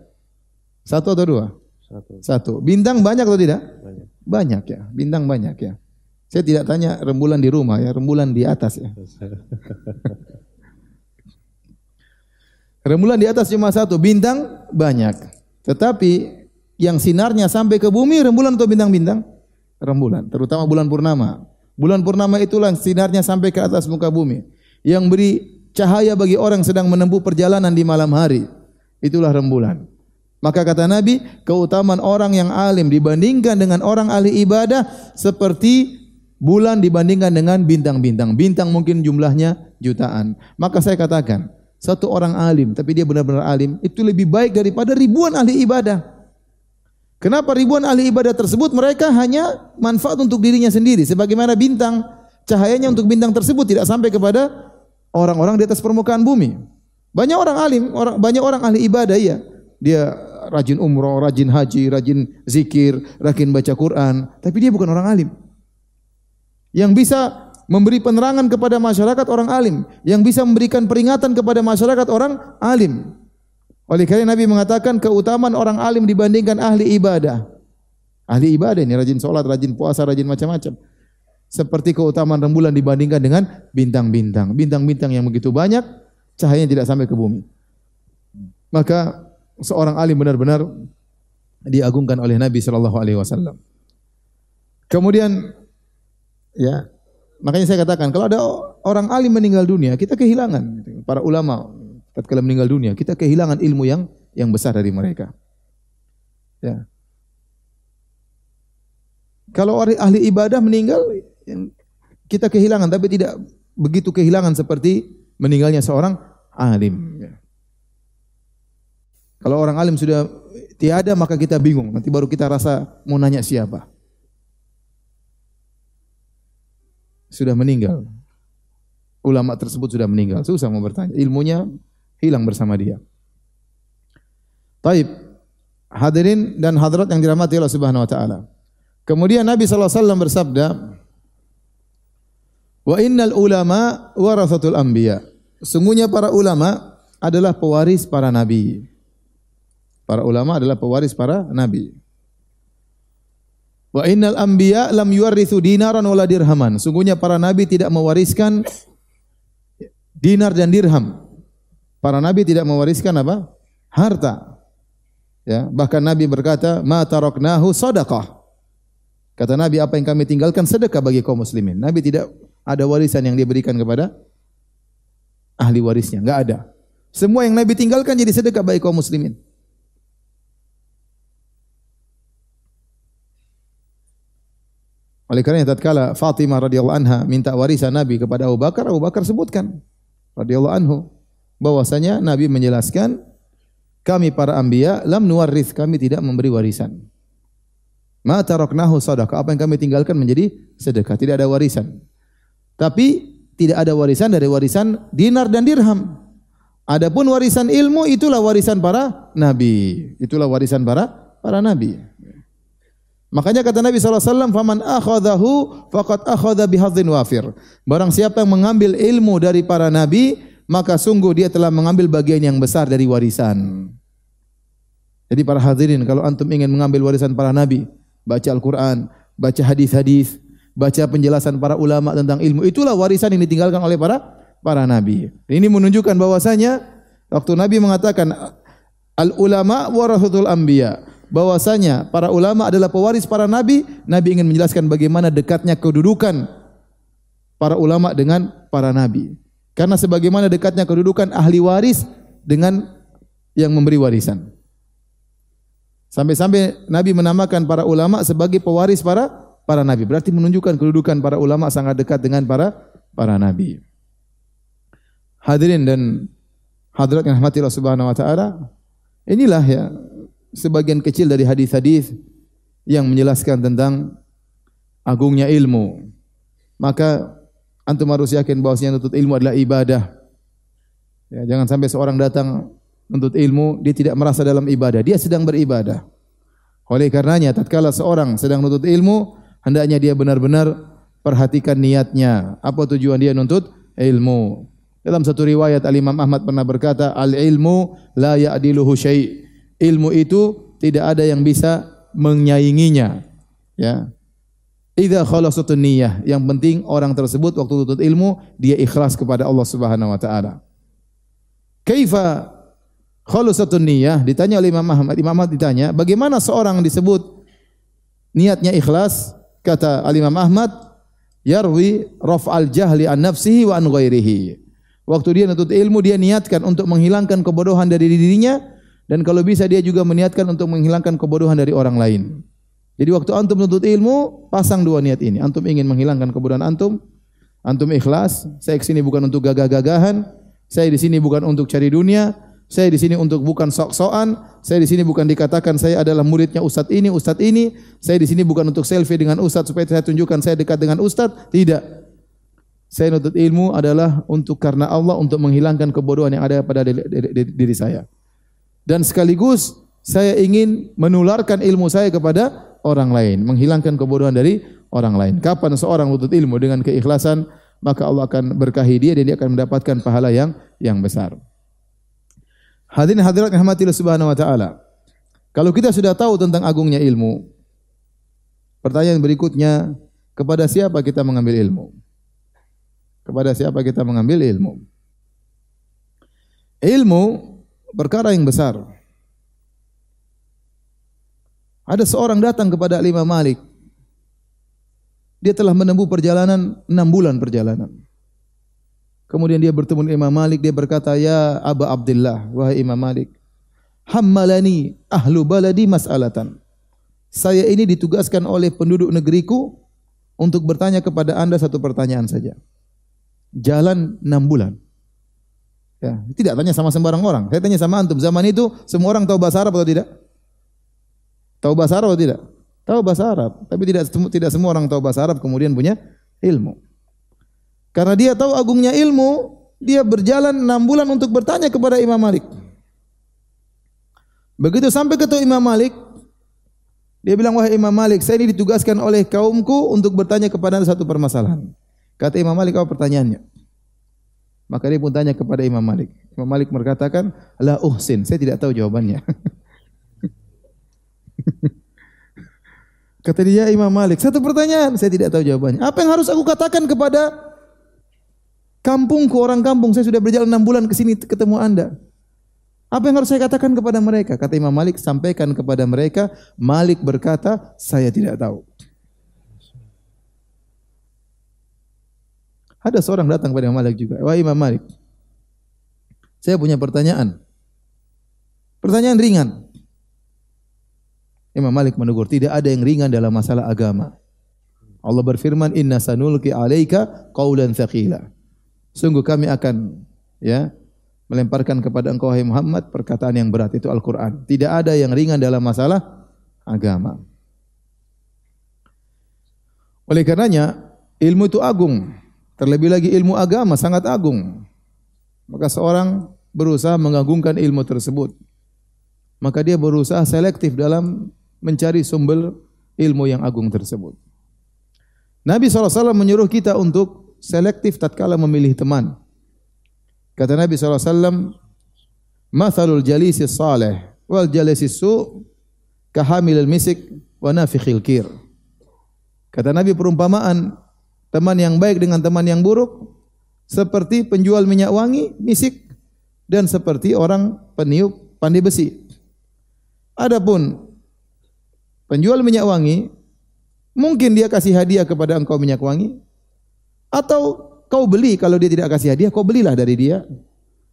Satu atau dua? Satu. Satu. Bintang banyak atau tidak? Banyak. Banyak ya, bintang banyak ya. Saya tidak tanya rembulan di rumah ya, rembulan di atas ya. rembulan di atas cuma satu, bintang banyak. Tetapi yang sinarnya sampai ke bumi rembulan atau bintang-bintang? Rembulan, terutama bulan purnama. Bulan purnama itulah sinarnya sampai ke atas muka bumi. Yang beri cahaya bagi orang sedang menempuh perjalanan di malam hari. Itulah rembulan. Maka kata Nabi, keutamaan orang yang alim dibandingkan dengan orang ahli ibadah seperti bulan dibandingkan dengan bintang-bintang. Bintang mungkin jumlahnya jutaan. Maka saya katakan, satu orang alim tapi dia benar-benar alim itu lebih baik daripada ribuan ahli ibadah. Kenapa ribuan ahli ibadah tersebut mereka hanya manfaat untuk dirinya sendiri sebagaimana bintang cahayanya untuk bintang tersebut tidak sampai kepada orang-orang di atas permukaan bumi. Banyak orang alim, orang banyak orang ahli ibadah ya. Dia rajin umroh, rajin haji, rajin zikir, rajin baca Quran, tapi dia bukan orang alim. Yang bisa memberi penerangan kepada masyarakat orang alim, yang bisa memberikan peringatan kepada masyarakat orang alim. Oleh karena Nabi mengatakan keutamaan orang alim dibandingkan ahli ibadah. Ahli ibadah ini rajin sholat, rajin puasa, rajin macam-macam. Seperti keutamaan rembulan dibandingkan dengan bintang-bintang. Bintang-bintang yang begitu banyak, cahayanya tidak sampai ke bumi. Maka seorang alim benar-benar diagungkan oleh Nabi Shallallahu Alaihi Wasallam. Kemudian, ya, makanya saya katakan kalau ada orang alim meninggal dunia, kita kehilangan para ulama tatkala meninggal dunia, kita kehilangan ilmu yang yang besar dari mereka. Ya. Kalau ahli ibadah meninggal, kita kehilangan, tapi tidak begitu kehilangan seperti meninggalnya seorang alim. Ya. Kalau orang alim sudah tiada, maka kita bingung. Nanti baru kita rasa mau nanya siapa. Sudah meninggal. Ulama tersebut sudah meninggal. Susah mau bertanya. Ilmunya hilang bersama dia. Taib. Hadirin dan hadirat yang dirahmati Allah Subhanahu wa taala. Kemudian Nabi sallallahu alaihi wasallam bersabda, "Wa innal ulama warathatul anbiya." Sungguhnya para ulama adalah pewaris para nabi. Para ulama adalah pewaris para nabi. Wa innal anbiya lam yuwarithu dinaran wala dirhaman. Sungguhnya para nabi tidak mewariskan dinar dan dirham. Para nabi tidak mewariskan apa? Harta. Ya, bahkan Nabi berkata, "Ma taraknahu sadaqah." Kata Nabi, apa yang kami tinggalkan sedekah bagi kaum muslimin. Nabi tidak ada warisan yang diberikan kepada ahli warisnya, enggak ada. Semua yang Nabi tinggalkan jadi sedekah bagi kaum muslimin. Oleh karena tatkala Fatimah radhiyallahu anha minta warisan Nabi kepada Abu Bakar, Abu Bakar sebutkan radhiyallahu anhu bahwasanya Nabi menjelaskan kami para anbiya lam nuwarris kami tidak memberi warisan. Ma taraknahu sadaqah. Apa yang kami tinggalkan menjadi sedekah, tidak ada warisan. Tapi tidak ada warisan dari warisan dinar dan dirham. Adapun warisan ilmu itulah warisan para nabi. Itulah warisan para para nabi. Makanya kata Nabi SAW, Faman akhadahu faqad akhadha bihadzin wafir. Barang siapa yang mengambil ilmu dari para nabi, maka sungguh dia telah mengambil bagian yang besar dari warisan. Jadi para hadirin, kalau antum ingin mengambil warisan para nabi, baca Al-Quran, baca hadis-hadis, baca penjelasan para ulama tentang ilmu, itulah warisan yang ditinggalkan oleh para para nabi. Ini menunjukkan bahwasanya waktu Nabi mengatakan al ulama warasatul anbiya, bahwasanya para ulama adalah pewaris para nabi, Nabi ingin menjelaskan bagaimana dekatnya kedudukan para ulama dengan para nabi. Karena sebagaimana dekatnya kedudukan ahli waris dengan yang memberi warisan. Sampai-sampai Nabi menamakan para ulama sebagai pewaris para para nabi. Berarti menunjukkan kedudukan para ulama sangat dekat dengan para para nabi. Hadirin dan hadirat yang rahmati Allah Subhanahu wa taala, inilah ya sebagian kecil dari hadis-hadis yang menjelaskan tentang agungnya ilmu. Maka antum harus yakin bahwasanya menuntut ilmu adalah ibadah. Ya, jangan sampai seorang datang menuntut ilmu, dia tidak merasa dalam ibadah, dia sedang beribadah. Oleh karenanya, tatkala seorang sedang menuntut ilmu, hendaknya dia benar-benar perhatikan niatnya. Apa tujuan dia menuntut ilmu? Dalam satu riwayat Al-Imam Ahmad pernah berkata, "Al-ilmu la ya'diluhu syai'." Ilmu itu tidak ada yang bisa menyainginya. Ya. Idza khalasatun niyyah, yang penting orang tersebut waktu menuntut ilmu dia ikhlas kepada Allah Subhanahu wa taala. Kaifa Khalusatun niyah ditanya oleh Imam Ahmad. Imam Ahmad ditanya, bagaimana seorang disebut niatnya ikhlas? Kata Al Imam Ahmad, yarwi raf'al jahli an nafsihi wa an ghairihi. Waktu dia menuntut ilmu dia niatkan untuk menghilangkan kebodohan dari dirinya dan kalau bisa dia juga meniatkan untuk menghilangkan kebodohan dari orang lain. Jadi waktu antum menuntut ilmu, pasang dua niat ini. Antum ingin menghilangkan kebodohan antum, antum ikhlas, saya ke sini bukan untuk gagah-gagahan, saya di sini bukan untuk cari dunia, saya di sini untuk bukan sok-sokan, saya di sini bukan dikatakan saya adalah muridnya ustadz ini, ustadz ini. Saya di sini bukan untuk selfie dengan ustadz supaya saya tunjukkan saya dekat dengan ustadz, tidak. Saya nuntut ilmu adalah untuk karena Allah untuk menghilangkan kebodohan yang ada pada diri, saya. Dan sekaligus saya ingin menularkan ilmu saya kepada orang lain, menghilangkan kebodohan dari orang lain. Kapan seorang menuntut ilmu dengan keikhlasan, maka Allah akan berkahi dia dan dia akan mendapatkan pahala yang yang besar. Hadirin hadirat rahmatillah subhanahu wa ta'ala. Kalau kita sudah tahu tentang agungnya ilmu, pertanyaan berikutnya, kepada siapa kita mengambil ilmu? Kepada siapa kita mengambil ilmu? Ilmu perkara yang besar. Ada seorang datang kepada Imam Malik. Dia telah menempuh perjalanan enam bulan perjalanan. Kemudian dia bertemu dengan Imam Malik, dia berkata, "Ya Aba Abdullah, wahai Imam Malik, hammalani ahlu baladi mas'alatan." Saya ini ditugaskan oleh penduduk negeriku untuk bertanya kepada Anda satu pertanyaan saja. Jalan enam bulan. Ya, tidak tanya sama sembarang orang. Saya tanya sama antum. Zaman itu semua orang tahu bahasa Arab atau tidak? Tahu bahasa Arab atau tidak? Tahu bahasa Arab, tapi tidak tidak semua orang tahu bahasa Arab kemudian punya ilmu. Karena dia tahu agungnya ilmu, dia berjalan enam bulan untuk bertanya kepada Imam Malik. Begitu sampai ketemu Imam Malik, dia bilang, wahai Imam Malik, saya ini ditugaskan oleh kaumku untuk bertanya kepada satu permasalahan. Kata Imam Malik, apa pertanyaannya? Maka dia pun tanya kepada Imam Malik. Imam Malik berkatakan, la uhsin, saya tidak tahu jawabannya. Kata dia Imam Malik, satu pertanyaan, saya tidak tahu jawabannya. Apa yang harus aku katakan kepada Kampungku orang kampung, saya sudah berjalan enam bulan ke sini ketemu Anda. Apa yang harus saya katakan kepada mereka? Kata Imam Malik, sampaikan kepada mereka. Malik berkata, saya tidak tahu. Ada seorang datang kepada Imam Malik juga. Wah Imam Malik, saya punya pertanyaan. Pertanyaan ringan. Imam Malik menegur, tidak ada yang ringan dalam masalah agama. Allah berfirman, Inna sanulki alaika qawlan thaqila. Sungguh kami akan ya melemparkan kepada engkau wahai Muhammad perkataan yang berat itu Al-Qur'an. Tidak ada yang ringan dalam masalah agama. Oleh karenanya ilmu itu agung. Terlebih lagi ilmu agama sangat agung. Maka seorang berusaha mengagungkan ilmu tersebut. Maka dia berusaha selektif dalam mencari sumber ilmu yang agung tersebut. Nabi SAW menyuruh kita untuk selektif tatkala memilih teman. Kata Nabi SAW, Mathalul jalisi salih wal jalisi su kahamil misik wa nafikhil kir. Kata Nabi perumpamaan teman yang baik dengan teman yang buruk seperti penjual minyak wangi, misik dan seperti orang peniup pandai besi. Adapun penjual minyak wangi mungkin dia kasih hadiah kepada engkau minyak wangi? Atau kau beli kalau dia tidak kasih hadiah kau belilah dari dia?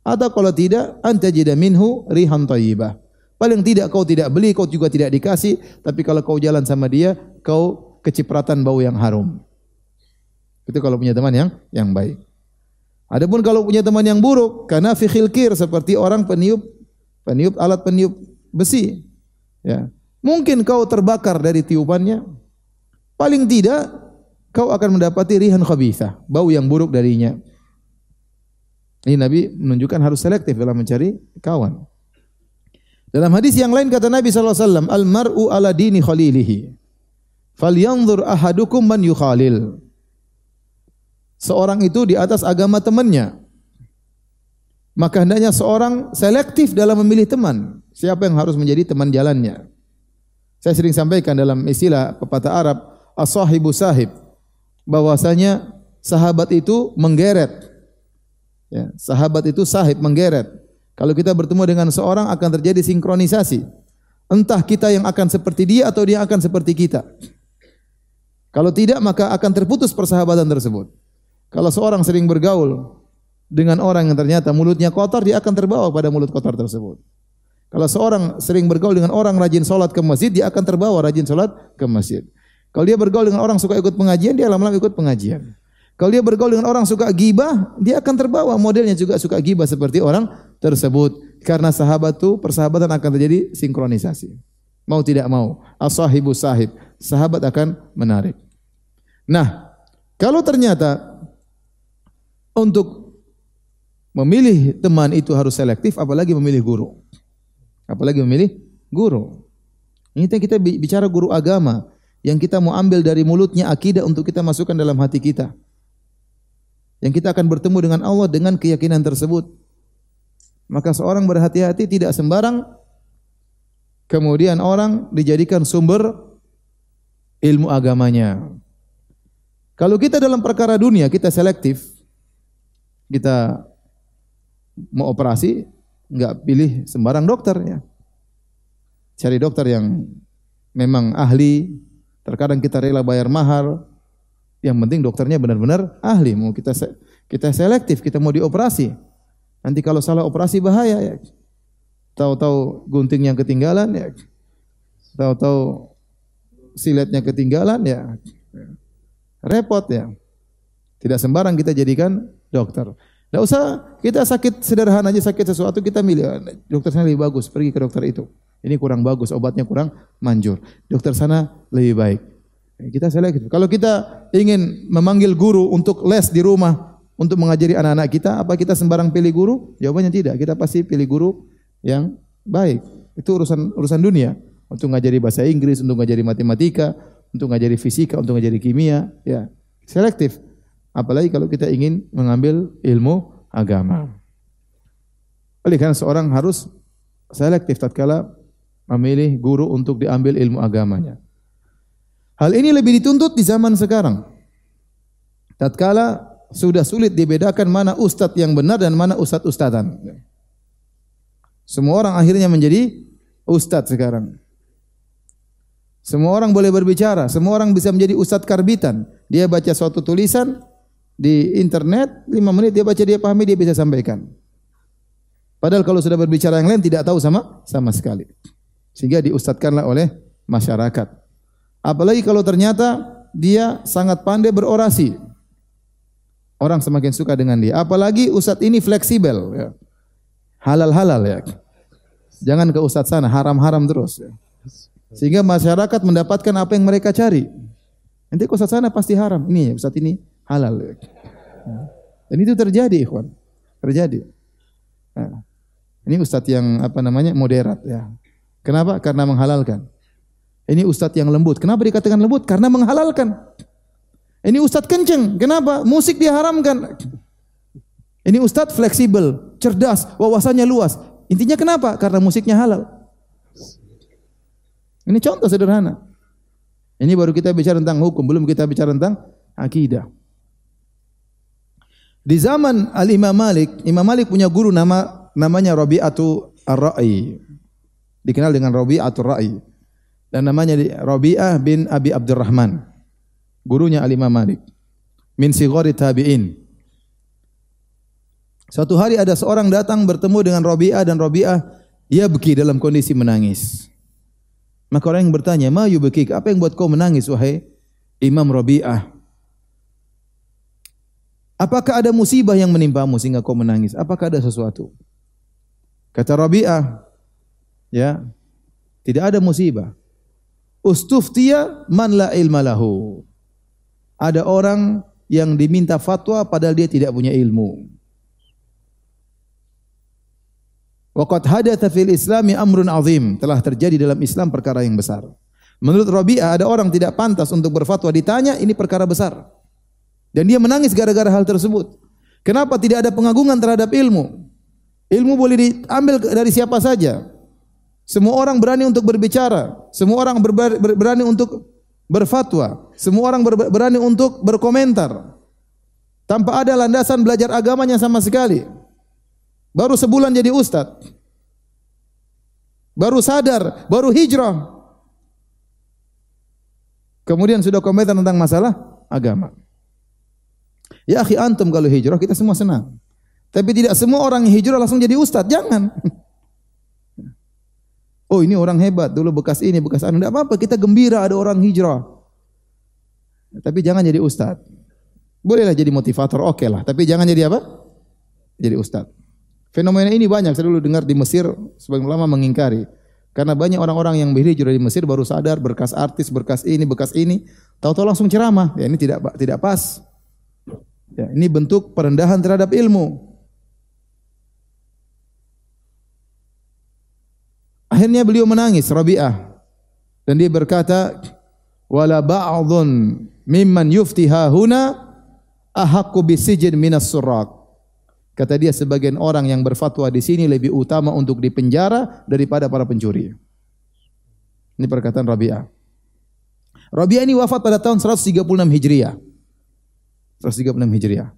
Atau kalau tidak anta jida minhu rihan thayyibah paling tidak kau tidak beli kau juga tidak dikasih tapi kalau kau jalan sama dia kau kecipratan bau yang harum. Itu kalau punya teman yang yang baik. Adapun kalau punya teman yang buruk karena fi khilkir seperti orang peniup peniup alat peniup besi Ya. Mungkin kau terbakar dari tiupannya. Paling tidak kau akan mendapati rihan khabithah, bau yang buruk darinya. Ini Nabi menunjukkan harus selektif dalam mencari kawan. Dalam hadis yang lain kata Nabi SAW, Al-mar'u ala dini khalilihi. Falyanzur ahadukum man yukhalil. Seorang itu di atas agama temannya. Maka hendaknya seorang selektif dalam memilih teman. Siapa yang harus menjadi teman jalannya? Saya sering sampaikan dalam istilah pepatah Arab, as-sahibu sahib. Bahwasanya sahabat itu menggeret. Ya, sahabat itu sahib menggeret. Kalau kita bertemu dengan seorang akan terjadi sinkronisasi. Entah kita yang akan seperti dia atau dia akan seperti kita. Kalau tidak maka akan terputus persahabatan tersebut. Kalau seorang sering bergaul dengan orang yang ternyata mulutnya kotor, dia akan terbawa pada mulut kotor tersebut. Kalau seorang sering bergaul dengan orang rajin sholat ke masjid, dia akan terbawa rajin sholat ke masjid. Kalau dia bergaul dengan orang suka ikut pengajian, dia lama-lama ikut pengajian. Kalau dia bergaul dengan orang suka gibah, dia akan terbawa modelnya juga suka gibah seperti orang tersebut. Karena sahabat itu persahabatan akan terjadi sinkronisasi. Mau tidak mau, as-sahibu sahib, sahabat akan menarik. Nah, kalau ternyata untuk memilih teman itu harus selektif, apalagi memilih guru. Apalagi memilih guru. Ini kita bicara guru agama yang kita mau ambil dari mulutnya akidah untuk kita masukkan dalam hati kita. Yang kita akan bertemu dengan Allah dengan keyakinan tersebut. Maka seorang berhati-hati tidak sembarang kemudian orang dijadikan sumber ilmu agamanya. Kalau kita dalam perkara dunia kita selektif, kita mau operasi, Enggak pilih sembarang dokter ya. Cari dokter yang memang ahli. Terkadang kita rela bayar mahal. Yang penting dokternya benar-benar ahli. Mau kita kita selektif, kita mau dioperasi. Nanti kalau salah operasi bahaya ya. Tahu-tahu gunting yang ketinggalan ya. Tahu-tahu siletnya ketinggalan ya. Repot ya. Tidak sembarang kita jadikan dokter. Tidak usah kita sakit sederhana aja sakit sesuatu kita milih dokter sana lebih bagus pergi ke dokter itu. Ini kurang bagus obatnya kurang manjur. Dokter sana lebih baik. Kita selektif. Kalau kita ingin memanggil guru untuk les di rumah untuk mengajari anak-anak kita, apa kita sembarang pilih guru? Jawabannya tidak. Kita pasti pilih guru yang baik. Itu urusan urusan dunia. Untuk ngajari bahasa Inggris, untuk ngajari matematika, untuk ngajari fisika, untuk ngajari kimia, ya. Selektif. Apalagi kalau kita ingin mengambil ilmu agama. Oleh karena seorang harus selektif tatkala memilih guru untuk diambil ilmu agamanya. Hal ini lebih dituntut di zaman sekarang. Tatkala sudah sulit dibedakan mana ustadz yang benar dan mana ustadz ustadan. Semua orang akhirnya menjadi ustadz sekarang. Semua orang boleh berbicara, semua orang bisa menjadi ustadz karbitan. Dia baca suatu tulisan, di internet, lima menit dia baca, dia pahami, dia bisa sampaikan. Padahal kalau sudah berbicara yang lain tidak tahu sama sama sekali. Sehingga diustadkanlah oleh masyarakat. Apalagi kalau ternyata dia sangat pandai berorasi. Orang semakin suka dengan dia. Apalagi ustadz ini fleksibel. Ya. halal-halal ya. Jangan ke ustadz sana, haram-haram terus. Ya. Sehingga masyarakat mendapatkan apa yang mereka cari. Nanti ke ustadz sana pasti haram. Ini ustadz ini halal. Ya. Dan itu terjadi, ikhwan. Terjadi. Nah, ini ustadz yang apa namanya moderat ya. Kenapa? Karena menghalalkan. Ini ustadz yang lembut. Kenapa dikatakan lembut? Karena menghalalkan. Ini ustadz kenceng. Kenapa? Musik diharamkan. Ini ustadz fleksibel, cerdas, wawasannya luas. Intinya kenapa? Karena musiknya halal. Ini contoh sederhana. Ini baru kita bicara tentang hukum, belum kita bicara tentang akidah. Di zaman Al Imam Malik, Imam Malik punya guru nama namanya Rabi'atu Ar-Ra'i. Dikenal dengan Rabi'atu Ar-Ra'i. Dan namanya Rabi'ah bin Abi Abdurrahman. Gurunya Al Imam Malik. Min sigori tabi'in. Suatu hari ada seorang datang bertemu dengan Rabi'ah dan Rabi'ah ia beki dalam kondisi menangis. Maka orang yang bertanya, "Ma yubki? Apa yang buat kau menangis wahai Imam Rabi'ah?" Apakah ada musibah yang menimpamu sehingga kau menangis? Apakah ada sesuatu? Kata Rabi'ah, ya, tidak ada musibah. Ustuftiya man la ilma. Ada orang yang diminta fatwa padahal dia tidak punya ilmu. Waqad hadatha fil islami amrun azim. Telah terjadi dalam Islam perkara yang besar. Menurut Rabi'ah ada orang tidak pantas untuk berfatwa ditanya ini perkara besar. Dan dia menangis gara-gara hal tersebut. Kenapa tidak ada pengagungan terhadap ilmu? Ilmu boleh diambil dari siapa saja. Semua orang berani untuk berbicara. Semua orang berani untuk berfatwa. Semua orang berani untuk berkomentar. Tanpa ada landasan belajar agamanya sama sekali. Baru sebulan jadi ustad. Baru sadar, baru hijrah. Kemudian sudah komentar tentang masalah agama. Ya akhi antum kalau hijrah kita semua senang. Tapi tidak semua orang yang hijrah langsung jadi ustad, jangan. Oh ini orang hebat, dulu bekas ini, bekas anu. Tidak apa-apa, kita gembira ada orang hijrah. Tapi jangan jadi ustad. Bolehlah jadi motivator, oke lah. Tapi jangan jadi apa? Jadi ustad. Fenomena ini banyak, saya dulu dengar di Mesir, sebagian ulama mengingkari. Karena banyak orang-orang yang berhijrah di Mesir baru sadar berkas artis, berkas ini, berkas ini, tahu-tahu langsung ceramah. Ya ini tidak tidak pas. Ya, ini bentuk perendahan terhadap ilmu. Akhirnya beliau menangis, Rabi'ah. Dan dia berkata, "Wala ba'dhun mimman yuftiha huna ahaqqu bisijin minas suraq." Kata dia sebagian orang yang berfatwa di sini lebih utama untuk dipenjara daripada para pencuri. Ini perkataan Rabi'ah. Rabi'ah ini wafat pada tahun 136 Hijriah. 136 Hijriah.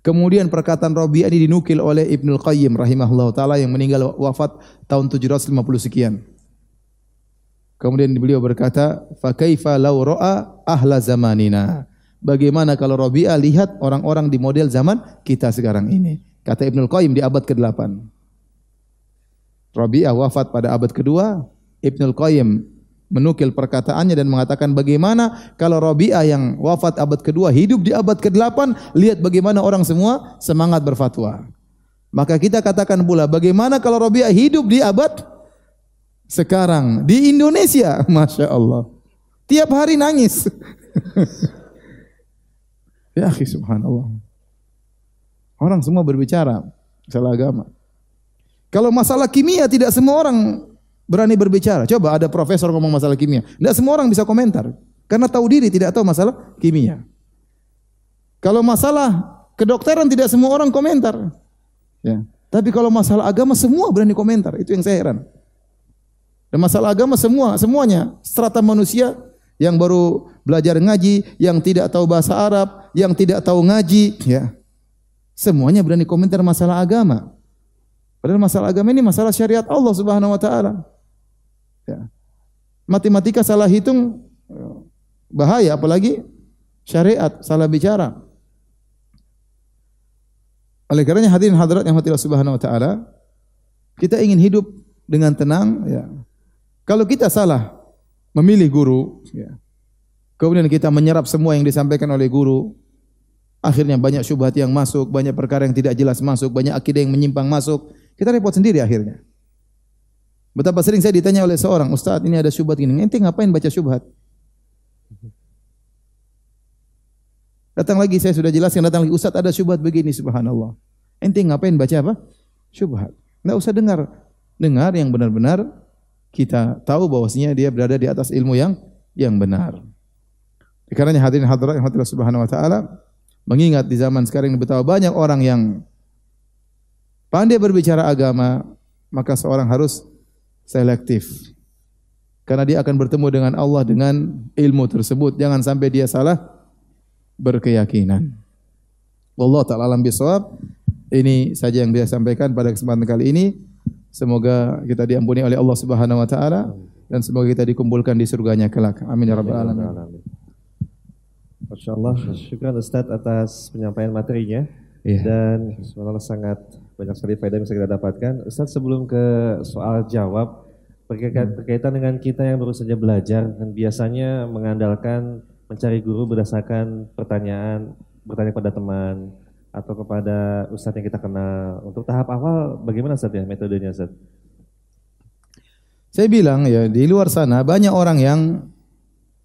Kemudian perkataan Rabi'ah ini dinukil oleh Ibnu Qayyim rahimahullah taala yang meninggal wafat tahun 750 sekian. Kemudian beliau berkata, "Fa kaifa law ra'a ahla zamanina?" Bagaimana kalau Rabi'ah lihat orang-orang di model zaman kita sekarang ini? Kata Ibnul Qayyim di abad ke-8. Rabi'ah wafat pada abad kedua. Ibnul Qayyim menukil perkataannya dan mengatakan bagaimana kalau Rabi'ah yang wafat abad kedua hidup di abad ke-8, lihat bagaimana orang semua semangat berfatwa. Maka kita katakan pula bagaimana kalau Rabi'ah hidup di abad sekarang di Indonesia, masya Allah. Tiap hari nangis. ya, subhanallah. Orang semua berbicara masalah agama. Kalau masalah kimia tidak semua orang berani berbicara. Coba ada profesor ngomong masalah kimia, tidak semua orang bisa komentar karena tahu diri tidak tahu masalah kimia. Kalau masalah kedokteran tidak semua orang komentar. Ya. Tapi kalau masalah agama semua berani komentar. Itu yang saya heran. Dan masalah agama semua, semuanya strata manusia yang baru belajar ngaji, yang tidak tahu bahasa Arab, yang tidak tahu ngaji, ya. Semuanya berani komentar masalah agama. Padahal masalah agama ini masalah syariat Allah Subhanahu wa taala. Ya. Matematika salah hitung bahaya apalagi syariat salah bicara. Oleh karenanya hadirin hadirat yang Allah Subhanahu wa taala, kita ingin hidup dengan tenang ya. Kalau kita salah memilih guru ya. Kemudian kita menyerap semua yang disampaikan oleh guru, Akhirnya banyak syubhat yang masuk, banyak perkara yang tidak jelas masuk, banyak akidah yang menyimpang masuk. Kita repot sendiri akhirnya. Betapa sering saya ditanya oleh seorang, Ustaz ini ada syubhat gini. Ente ngapain baca syubhat? Datang lagi saya sudah jelaskan datang lagi Ustaz ada syubhat begini subhanallah. Ente ngapain baca apa? Syubhat. Enggak usah dengar. Dengar yang benar-benar kita tahu bahwasanya dia berada di atas ilmu yang yang benar. Karena hadirin hadirat yang hadirat subhanahu wa taala mengingat di zaman sekarang ini betapa banyak orang yang pandai berbicara agama, maka seorang harus selektif. Karena dia akan bertemu dengan Allah dengan ilmu tersebut. Jangan sampai dia salah berkeyakinan. Allah taala alam bisawab. Ini saja yang bisa sampaikan pada kesempatan kali ini. Semoga kita diampuni oleh Allah Subhanahu wa taala dan semoga kita dikumpulkan di surganya kelak. Amin ya rabbal alamin. Masya Allah, syukur Ustaz atas penyampaian materinya Iya. dan sebenarnya sangat banyak sekali faedah yang bisa kita dapatkan. Ustaz sebelum ke soal jawab berkaitan, berkaitan dengan kita yang baru saja belajar dan biasanya mengandalkan mencari guru berdasarkan pertanyaan, bertanya kepada teman atau kepada ustadz yang kita kenal. Untuk tahap awal bagaimana Ustaz ya metodenya Ustaz? Saya bilang ya di luar sana banyak orang yang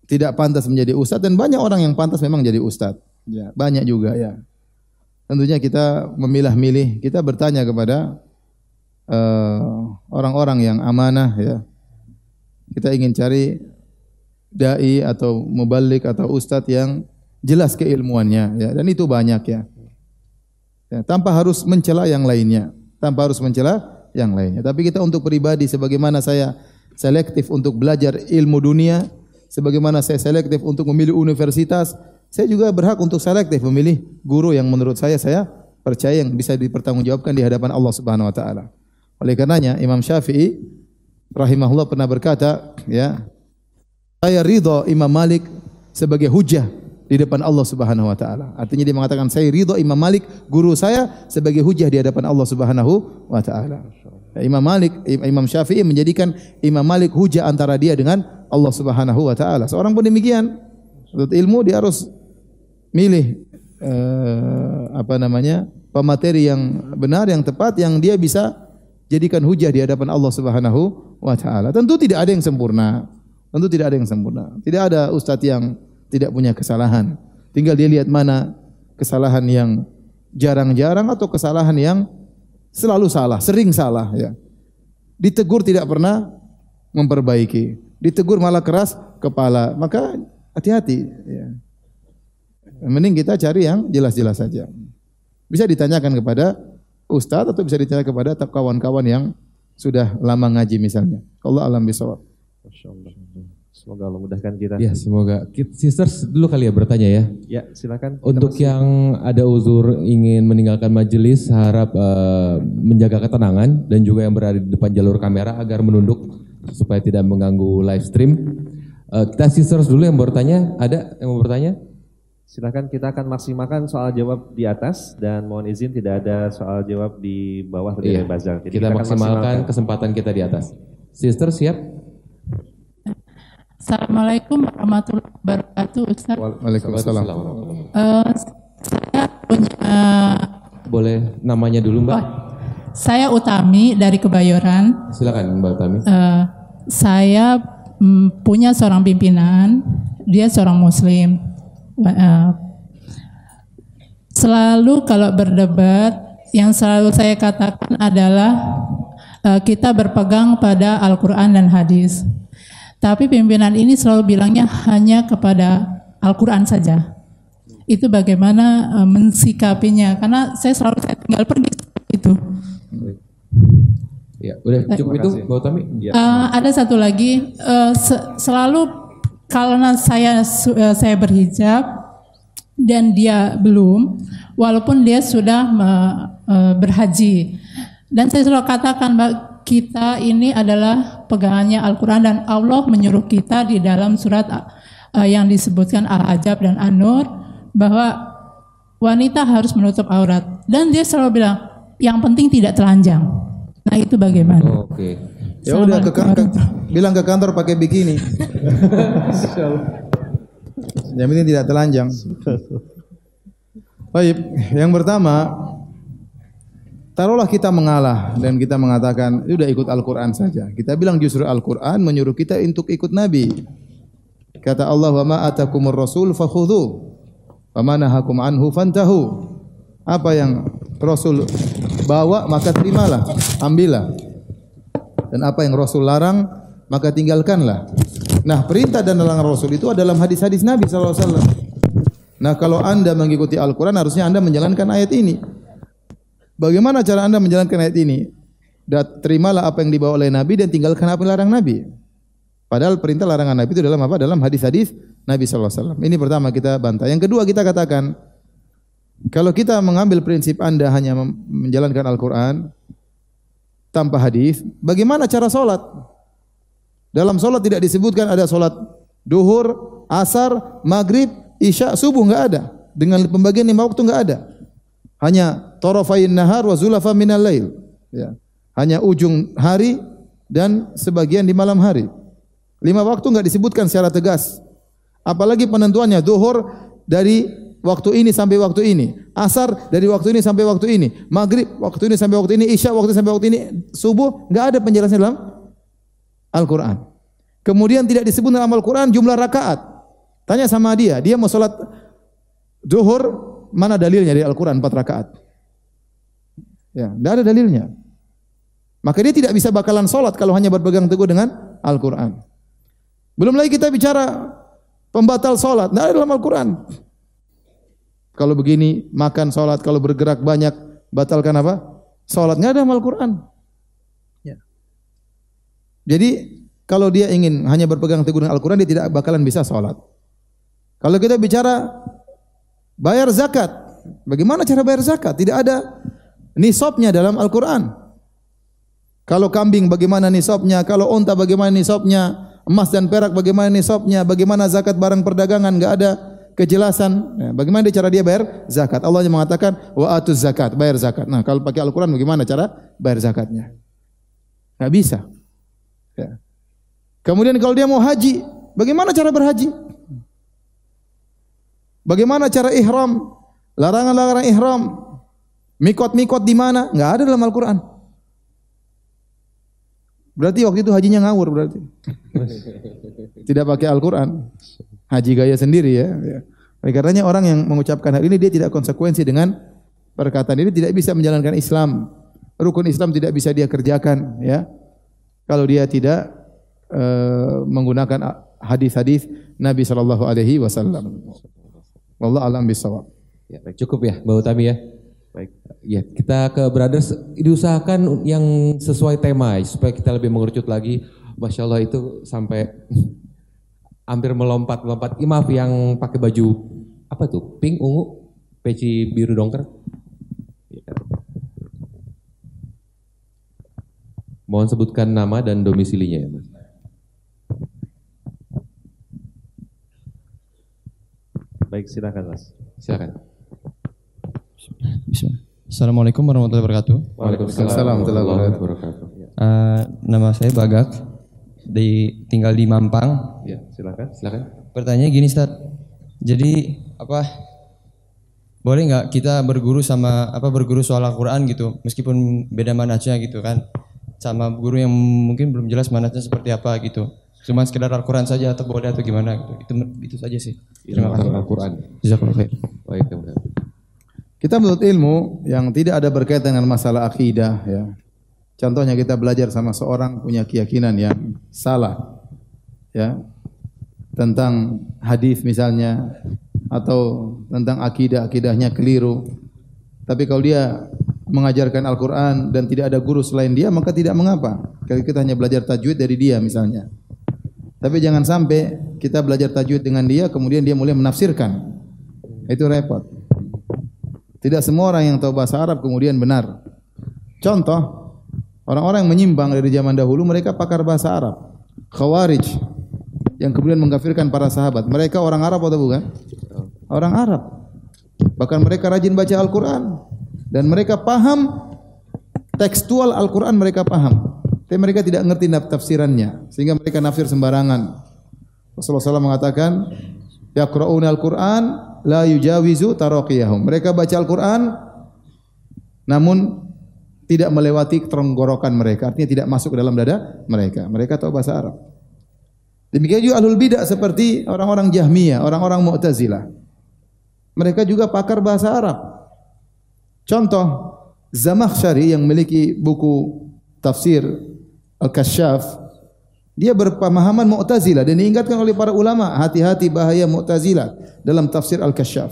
tidak pantas menjadi ustadz dan banyak orang yang pantas memang jadi ustadz. Ya, banyak juga ya. Tentunya kita memilah-milih, kita bertanya kepada eh, orang-orang yang amanah ya. Kita ingin cari dai atau mubalik atau ustadz yang jelas keilmuannya ya dan itu banyak ya. ya tanpa harus mencela yang lainnya, tanpa harus mencela yang lainnya. Tapi kita untuk pribadi sebagaimana saya selektif untuk belajar ilmu dunia, sebagaimana saya selektif untuk memilih universitas, saya juga berhak untuk selektif memilih guru yang menurut saya saya percaya yang bisa dipertanggungjawabkan di hadapan Allah Subhanahu wa taala. Oleh karenanya Imam Syafi'i rahimahullah pernah berkata, ya, saya ridho Imam Malik sebagai hujah di depan Allah Subhanahu wa taala. Artinya dia mengatakan saya ridho Imam Malik guru saya sebagai hujah di hadapan Allah Subhanahu wa taala. Imam Malik Imam Syafi'i menjadikan Imam Malik hujah antara dia dengan Allah Subhanahu wa taala. Seorang pun demikian. Untuk ilmu dia harus milih eh, apa namanya? pemateri yang benar yang tepat yang dia bisa jadikan hujah di hadapan Allah Subhanahu wa taala. Tentu tidak ada yang sempurna. Tentu tidak ada yang sempurna. Tidak ada ustadz yang tidak punya kesalahan. Tinggal dia lihat mana kesalahan yang jarang-jarang atau kesalahan yang selalu salah, sering salah ya. Ditegur tidak pernah memperbaiki. Ditegur malah keras kepala. Maka hati-hati ya. Mending kita cari yang jelas-jelas saja. Bisa ditanyakan kepada ustadz atau bisa ditanya kepada kawan-kawan yang sudah lama ngaji misalnya. Allah alam bisawab. Semoga Allah mudahkan kita. Ya semoga. Kit- Sisters dulu kali ya bertanya ya. Ya, silakan. Untuk masih- yang ada uzur ingin meninggalkan majelis, harap eh, menjaga ketenangan dan juga yang berada di depan jalur kamera agar menunduk supaya tidak mengganggu live stream. Eh, kita sisters dulu yang bertanya, ada yang mau bertanya? Silakan kita akan maksimalkan soal jawab di atas dan mohon izin tidak ada soal jawab di bawah tadi Iya. buzzer. Jadi Kita akan maksimalkan kesempatan kita di atas. Sister siap? Assalamualaikum warahmatullahi wabarakatuh Ustaz. Waalaikumsalam. Eh, saya punya Boleh namanya dulu Mbak? oh, saya Utami dari Kebayoran. Silakan Mbak Tami. Eh, saya mm, punya seorang pimpinan, dia seorang Muslim. Selalu kalau berdebat, yang selalu saya katakan adalah eh, kita berpegang pada Al-Quran dan hadis. Tapi pimpinan ini selalu bilangnya hanya kepada Al-Quran saja. Itu bagaimana eh, mensikapinya? Karena saya selalu saya tinggal pergi itu. Ya, udah cukup itu Mbak Tami? Eh, ada satu lagi, eh, se- selalu karena saya eh, saya berhijab dan dia belum, walaupun dia sudah me- eh, berhaji, dan saya selalu katakan mbak kita ini adalah pegangannya Al-Quran dan Allah menyuruh kita di dalam surat eh, yang disebutkan Al-Ajab dan An-Nur bahwa wanita harus menutup aurat dan dia selalu bilang yang penting tidak telanjang. Nah itu bagaimana? Oke. Ya udah ke, ke, bilang ke kantor pakai bikini. Yang penting tidak telanjang. Baik, yang pertama taruhlah kita mengalah dan kita mengatakan, sudah ikut Al-Quran saja. Kita bilang justru Al-Quran menyuruh kita untuk ikut Nabi. Kata Allah, wa ma atakumur rasul fakhudhu, wa ma nahakum. Apa yang Rasul bawa maka terimalah, ambillah. Dan apa yang Rasul larang maka tinggalkanlah. Nah, perintah dan larangan Rasul itu adalah hadis-hadis Nabi wasallam. Nah, kalau Anda mengikuti Al-Qur'an harusnya Anda menjalankan ayat ini. Bagaimana cara Anda menjalankan ayat ini? Dan terimalah apa yang dibawa oleh Nabi dan tinggalkan apa yang larang Nabi. Padahal perintah larangan Nabi itu dalam apa? Dalam hadis-hadis Nabi wasallam. Ini pertama kita bantah. Yang kedua kita katakan kalau kita mengambil prinsip Anda hanya menjalankan Al-Qur'an tanpa hadis, bagaimana cara salat? Dalam salat tidak disebutkan ada salat duhur, asar, maghrib, isya, subuh enggak ada. Dengan pembagian lima waktu enggak ada. Hanya tarafain nahar wa zulafa minal lail. Ya. Hanya ujung hari dan sebagian di malam hari. Lima waktu enggak disebutkan secara tegas. Apalagi penentuannya duhur dari waktu ini sampai waktu ini. Asar dari waktu ini sampai waktu ini. Maghrib waktu ini sampai waktu ini. Isya waktu sampai waktu ini. Subuh enggak ada penjelasan dalam Al-Quran. Kemudian tidak disebut dalam Al-Quran jumlah rakaat. Tanya sama dia, dia mau sholat duhur, mana dalilnya dari Al-Quran 4 rakaat? Ya, tidak ada dalilnya. Maka dia tidak bisa bakalan sholat kalau hanya berpegang teguh dengan Al-Quran. Belum lagi kita bicara pembatal sholat, tidak ada dalam Al-Quran. Kalau begini, makan sholat, kalau bergerak banyak, batalkan apa? Sholat, tidak ada dalam Al-Quran. Jadi kalau dia ingin hanya berpegang teguh dengan Al-Quran, dia tidak bakalan bisa sholat. Kalau kita bicara bayar zakat, bagaimana cara bayar zakat? Tidak ada nisabnya dalam Al-Quran. Kalau kambing bagaimana nisabnya, kalau unta bagaimana nisabnya, emas dan perak bagaimana nisabnya, bagaimana zakat barang perdagangan, enggak ada kejelasan. Ya, bagaimana cara dia bayar zakat? Allah yang mengatakan wa atuz zakat, bayar zakat. Nah, kalau pakai Al-Quran bagaimana cara bayar zakatnya? Enggak bisa. Ya. Kemudian kalau dia mau haji, bagaimana cara berhaji? Bagaimana cara ihram? Larangan-larangan ihram. Mikot-mikot di mana? Enggak ada dalam Al-Qur'an. Berarti waktu itu hajinya ngawur berarti. tidak pakai Al-Qur'an. Haji gaya sendiri ya. Oleh karenanya orang yang mengucapkan hal ini dia tidak konsekuensi dengan perkataan ini tidak bisa menjalankan Islam. Rukun Islam tidak bisa dia kerjakan ya kalau dia tidak uh, menggunakan hadis-hadis Nabi sallallahu alaihi wasallam. Wallahu alam bisawab. Ya, baik, cukup ya, Mbak Utami ya. Baik. Ya, kita ke brothers diusahakan yang sesuai tema supaya kita lebih mengerucut lagi. Masya Allah itu sampai hampir melompat-lompat. Maaf yang pakai baju apa tuh? Pink, ungu, peci biru dongker. Mohon sebutkan nama dan domisilinya ya Mas. Baik, silakan Mas. Silakan. Assalamualaikum warahmatullahi wabarakatuh. Waalaikumsalam warahmatullahi wabarakatuh. Uh, nama saya Bagak, di tinggal di Mampang. Ya, silakan. Silakan. Pertanyaannya gini, Ustaz. Jadi apa boleh nggak kita berguru sama apa berguru soal Al-Qur'an gitu, meskipun beda manhajnya gitu kan? Sama guru yang mungkin belum jelas manasnya seperti apa gitu. Cuma sekedar Al-Quran saja atau boleh atau gimana gitu. Itu itu saja sih. Terima kasih. Al-Quran. Baik, Kita menurut ilmu yang tidak ada berkaitan dengan masalah akidah ya. Contohnya kita belajar sama seorang punya keyakinan yang salah ya tentang hadis misalnya atau tentang akidah akidahnya keliru. Tapi kalau dia mengajarkan Al-Quran dan tidak ada guru selain dia, maka tidak mengapa. Kalau kita hanya belajar tajwid dari dia misalnya. Tapi jangan sampai kita belajar tajwid dengan dia, kemudian dia mulai menafsirkan. Itu repot. Tidak semua orang yang tahu bahasa Arab kemudian benar. Contoh, orang-orang yang menyimpang dari zaman dahulu, mereka pakar bahasa Arab. Khawarij, yang kemudian mengkafirkan para sahabat. Mereka orang Arab atau bukan? Orang Arab. Bahkan mereka rajin baca Al-Quran dan mereka paham tekstual Al-Quran mereka paham. Tapi mereka tidak ngerti tafsirannya. Sehingga mereka nafsir sembarangan. Rasulullah SAW mengatakan, Yaqra'una Al-Quran, la yujawizu taraqiyahum. Mereka baca Al-Quran, namun tidak melewati tenggorokan mereka, artinya tidak masuk ke dalam dada mereka. Mereka tahu bahasa Arab. Demikian juga ahlul bidah seperti orang-orang Jahmiyah, orang-orang Mu'tazilah. Mereka juga pakar bahasa Arab. Contoh, Zamakhsyari yang memiliki buku tafsir Al-Kasyaf, dia berpemahaman Mu'tazilah dan diingatkan oleh para ulama, hati-hati bahaya Mu'tazilah dalam tafsir Al-Kasyaf.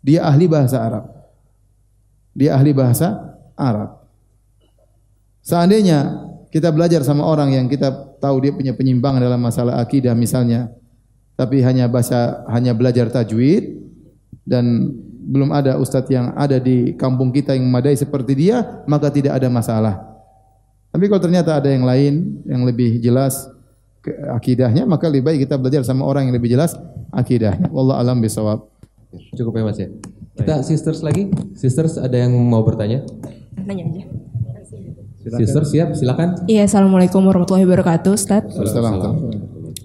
Dia ahli bahasa Arab. Dia ahli bahasa Arab. Seandainya kita belajar sama orang yang kita tahu dia punya penyimpangan dalam masalah akidah misalnya, tapi hanya bahasa hanya belajar tajwid dan belum ada ustadz yang ada di kampung kita yang memadai seperti dia, maka tidak ada masalah. Tapi kalau ternyata ada yang lain yang lebih jelas akidahnya, maka lebih baik kita belajar sama orang yang lebih jelas akidahnya. Wallah alam bisawab. Cukup ya Mas ya. Kita sisters lagi. Sisters ada yang mau bertanya? Nanya aja. Sisters siap, silakan. Iya, Assalamualaikum warahmatullahi wabarakatuh, Ustaz. Assalamualaikum.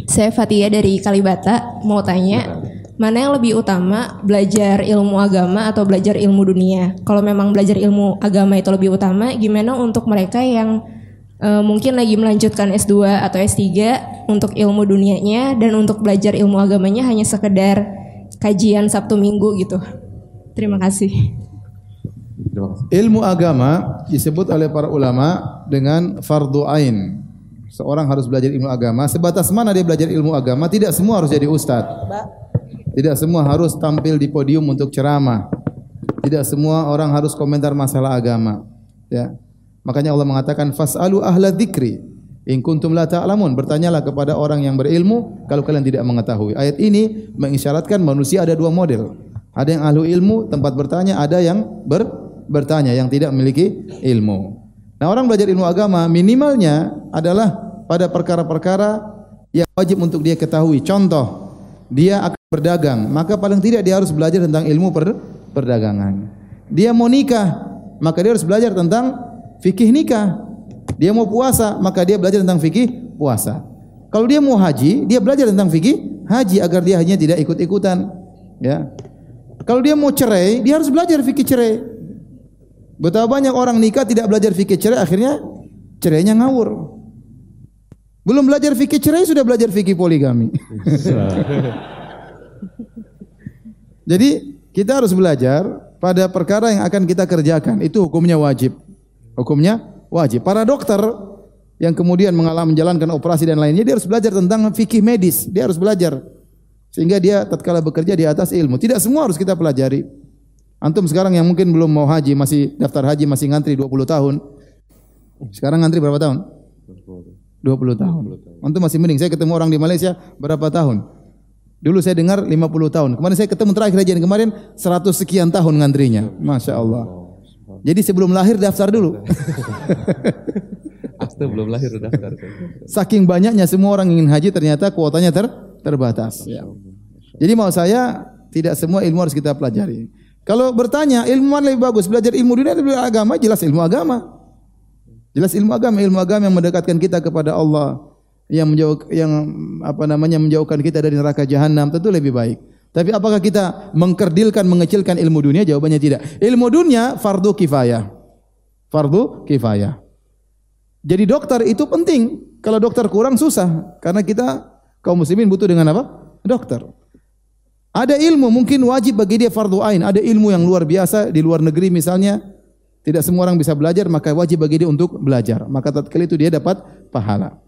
Saya Fatia dari Kalibata, mau tanya, mana yang lebih utama, belajar ilmu agama atau belajar ilmu dunia? Kalau memang belajar ilmu agama itu lebih utama, gimana untuk mereka yang eh, mungkin lagi melanjutkan S2 atau S3 untuk ilmu dunianya dan untuk belajar ilmu agamanya hanya sekedar kajian Sabtu Minggu gitu. Terima kasih. Terima kasih. Ilmu agama disebut oleh para ulama dengan fardu ain. Seorang harus belajar ilmu agama. Sebatas mana dia belajar ilmu agama? Tidak semua harus jadi ustadz. Tidak semua harus tampil di podium untuk ceramah. Tidak semua orang harus komentar masalah agama. Ya. Makanya Allah mengatakan fasalu ahla dzikri in kuntum la ta'lamun. Bertanyalah kepada orang yang berilmu kalau kalian tidak mengetahui. Ayat ini mengisyaratkan manusia ada dua model. Ada yang ahlu ilmu tempat bertanya, ada yang ber, bertanya yang tidak memiliki ilmu. Nah, orang belajar ilmu agama minimalnya adalah pada perkara-perkara yang wajib untuk dia ketahui. Contoh, dia akan berdagang, maka paling tidak dia harus belajar tentang ilmu per, perdagangan. Dia mau nikah, maka dia harus belajar tentang fikih nikah. Dia mau puasa, maka dia belajar tentang fikih puasa. Kalau dia mau haji, dia belajar tentang fikih haji agar dia hanya tidak ikut-ikutan. Ya. Kalau dia mau cerai, dia harus belajar fikih cerai. Betapa banyak orang nikah tidak belajar fikih cerai, akhirnya cerainya ngawur. Belum belajar fikih cerai sudah belajar fikih poligami. Jadi kita harus belajar pada perkara yang akan kita kerjakan. Itu hukumnya wajib. Hukumnya wajib. Para dokter yang kemudian mengalami menjalankan operasi dan lainnya, dia harus belajar tentang fikih medis. Dia harus belajar. Sehingga dia tatkala bekerja di atas ilmu. Tidak semua harus kita pelajari. Antum sekarang yang mungkin belum mau haji, masih daftar haji, masih ngantri 20 tahun. Sekarang ngantri berapa tahun? 20 tahun. Antum masih mending. Saya ketemu orang di Malaysia berapa tahun? Dulu saya dengar 50 tahun. Kemarin saya ketemu terakhir aja kemarin 100 sekian tahun ngantrinya. Masya Allah. Jadi sebelum lahir daftar dulu. Aste belum lahir daftar. Saking banyaknya semua orang ingin haji ternyata kuotanya ter terbatas. Ya. Jadi mau saya tidak semua ilmu harus kita pelajari. Kalau bertanya ilmu mana lebih bagus belajar ilmu dunia atau agama jelas ilmu agama. Jelas ilmu agama, ilmu agama yang mendekatkan kita kepada Allah, yang menjauh yang apa namanya menjauhkan kita dari neraka jahanam tentu lebih baik. Tapi apakah kita mengkerdilkan, mengecilkan ilmu dunia? Jawabannya tidak. Ilmu dunia fardu kifayah. Fardu kifayah. Jadi dokter itu penting. Kalau dokter kurang susah karena kita kaum muslimin butuh dengan apa? Dokter. Ada ilmu mungkin wajib bagi dia fardu ain. Ada ilmu yang luar biasa di luar negeri misalnya tidak semua orang bisa belajar maka wajib bagi dia untuk belajar. Maka tatkala itu dia dapat pahala.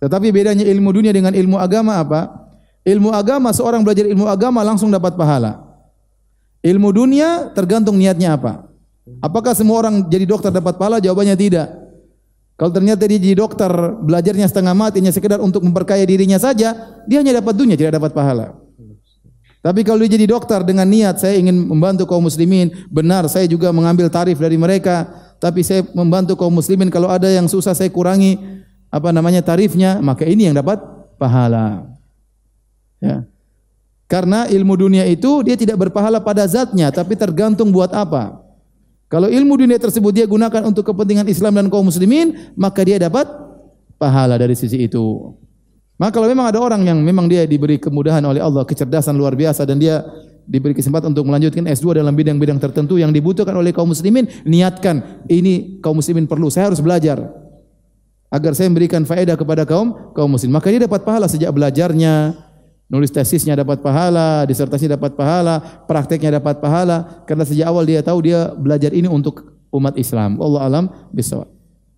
Tetapi bedanya ilmu dunia dengan ilmu agama apa? Ilmu agama seorang belajar ilmu agama langsung dapat pahala. Ilmu dunia tergantung niatnya apa. Apakah semua orang jadi dokter dapat pahala? Jawabannya tidak. Kalau ternyata dia jadi dokter, belajarnya setengah mati, hanya sekedar untuk memperkaya dirinya saja, dia hanya dapat dunia, tidak dapat pahala. Tapi kalau dia jadi dokter dengan niat saya ingin membantu kaum muslimin, benar saya juga mengambil tarif dari mereka, tapi saya membantu kaum muslimin kalau ada yang susah saya kurangi apa namanya tarifnya, maka ini yang dapat pahala. Ya. Karena ilmu dunia itu dia tidak berpahala pada zatnya, tapi tergantung buat apa. Kalau ilmu dunia tersebut dia gunakan untuk kepentingan Islam dan kaum muslimin, maka dia dapat pahala dari sisi itu. Maka kalau memang ada orang yang memang dia diberi kemudahan oleh Allah, kecerdasan luar biasa dan dia diberi kesempatan untuk melanjutkan S2 dalam bidang-bidang tertentu yang dibutuhkan oleh kaum muslimin, niatkan ini kaum muslimin perlu, saya harus belajar agar saya memberikan faedah kepada kaum kaum muslim. Maka dia dapat pahala sejak belajarnya, nulis tesisnya dapat pahala, disertasinya dapat pahala, prakteknya dapat pahala karena sejak awal dia tahu dia belajar ini untuk umat Islam. Allah alam bisawab.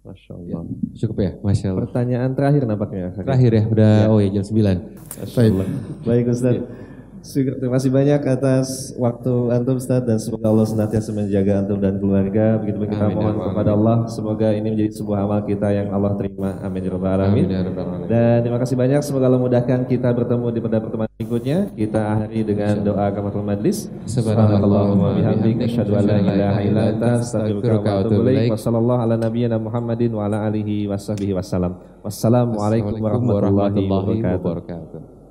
Masya Allah. Cukup ya, Masya Allah. Pertanyaan terakhir nampaknya. Terakhir ya, udah oh ya jam 9. Masya Allah. Baik Ustaz. Terima kasih banyak atas waktu antum Ustaz dan semoga Allah senantiasa menjaga antum dan keluarga. Begitu pun kita Amin, mohon kepada Allah semoga ini menjadi sebuah amal kita yang Allah terima. Amin ya rabbal alamin. Amin ya rabbal alamin. Dan terima kasih banyak semoga Allah mudahkan kita bertemu di pada pertemuan berikutnya. Kita akhiri dengan doa kamatul majlis. Subhanallahumma bihamdika asyhadu an la ilaha illa anta astaghfiruka wa atubu ilaik. Wa sallallahu ala nabiyyina Muhammadin wa ala alihi washabbihi wasallam. Wassalamualaikum warahmatullahi wabarakatuh.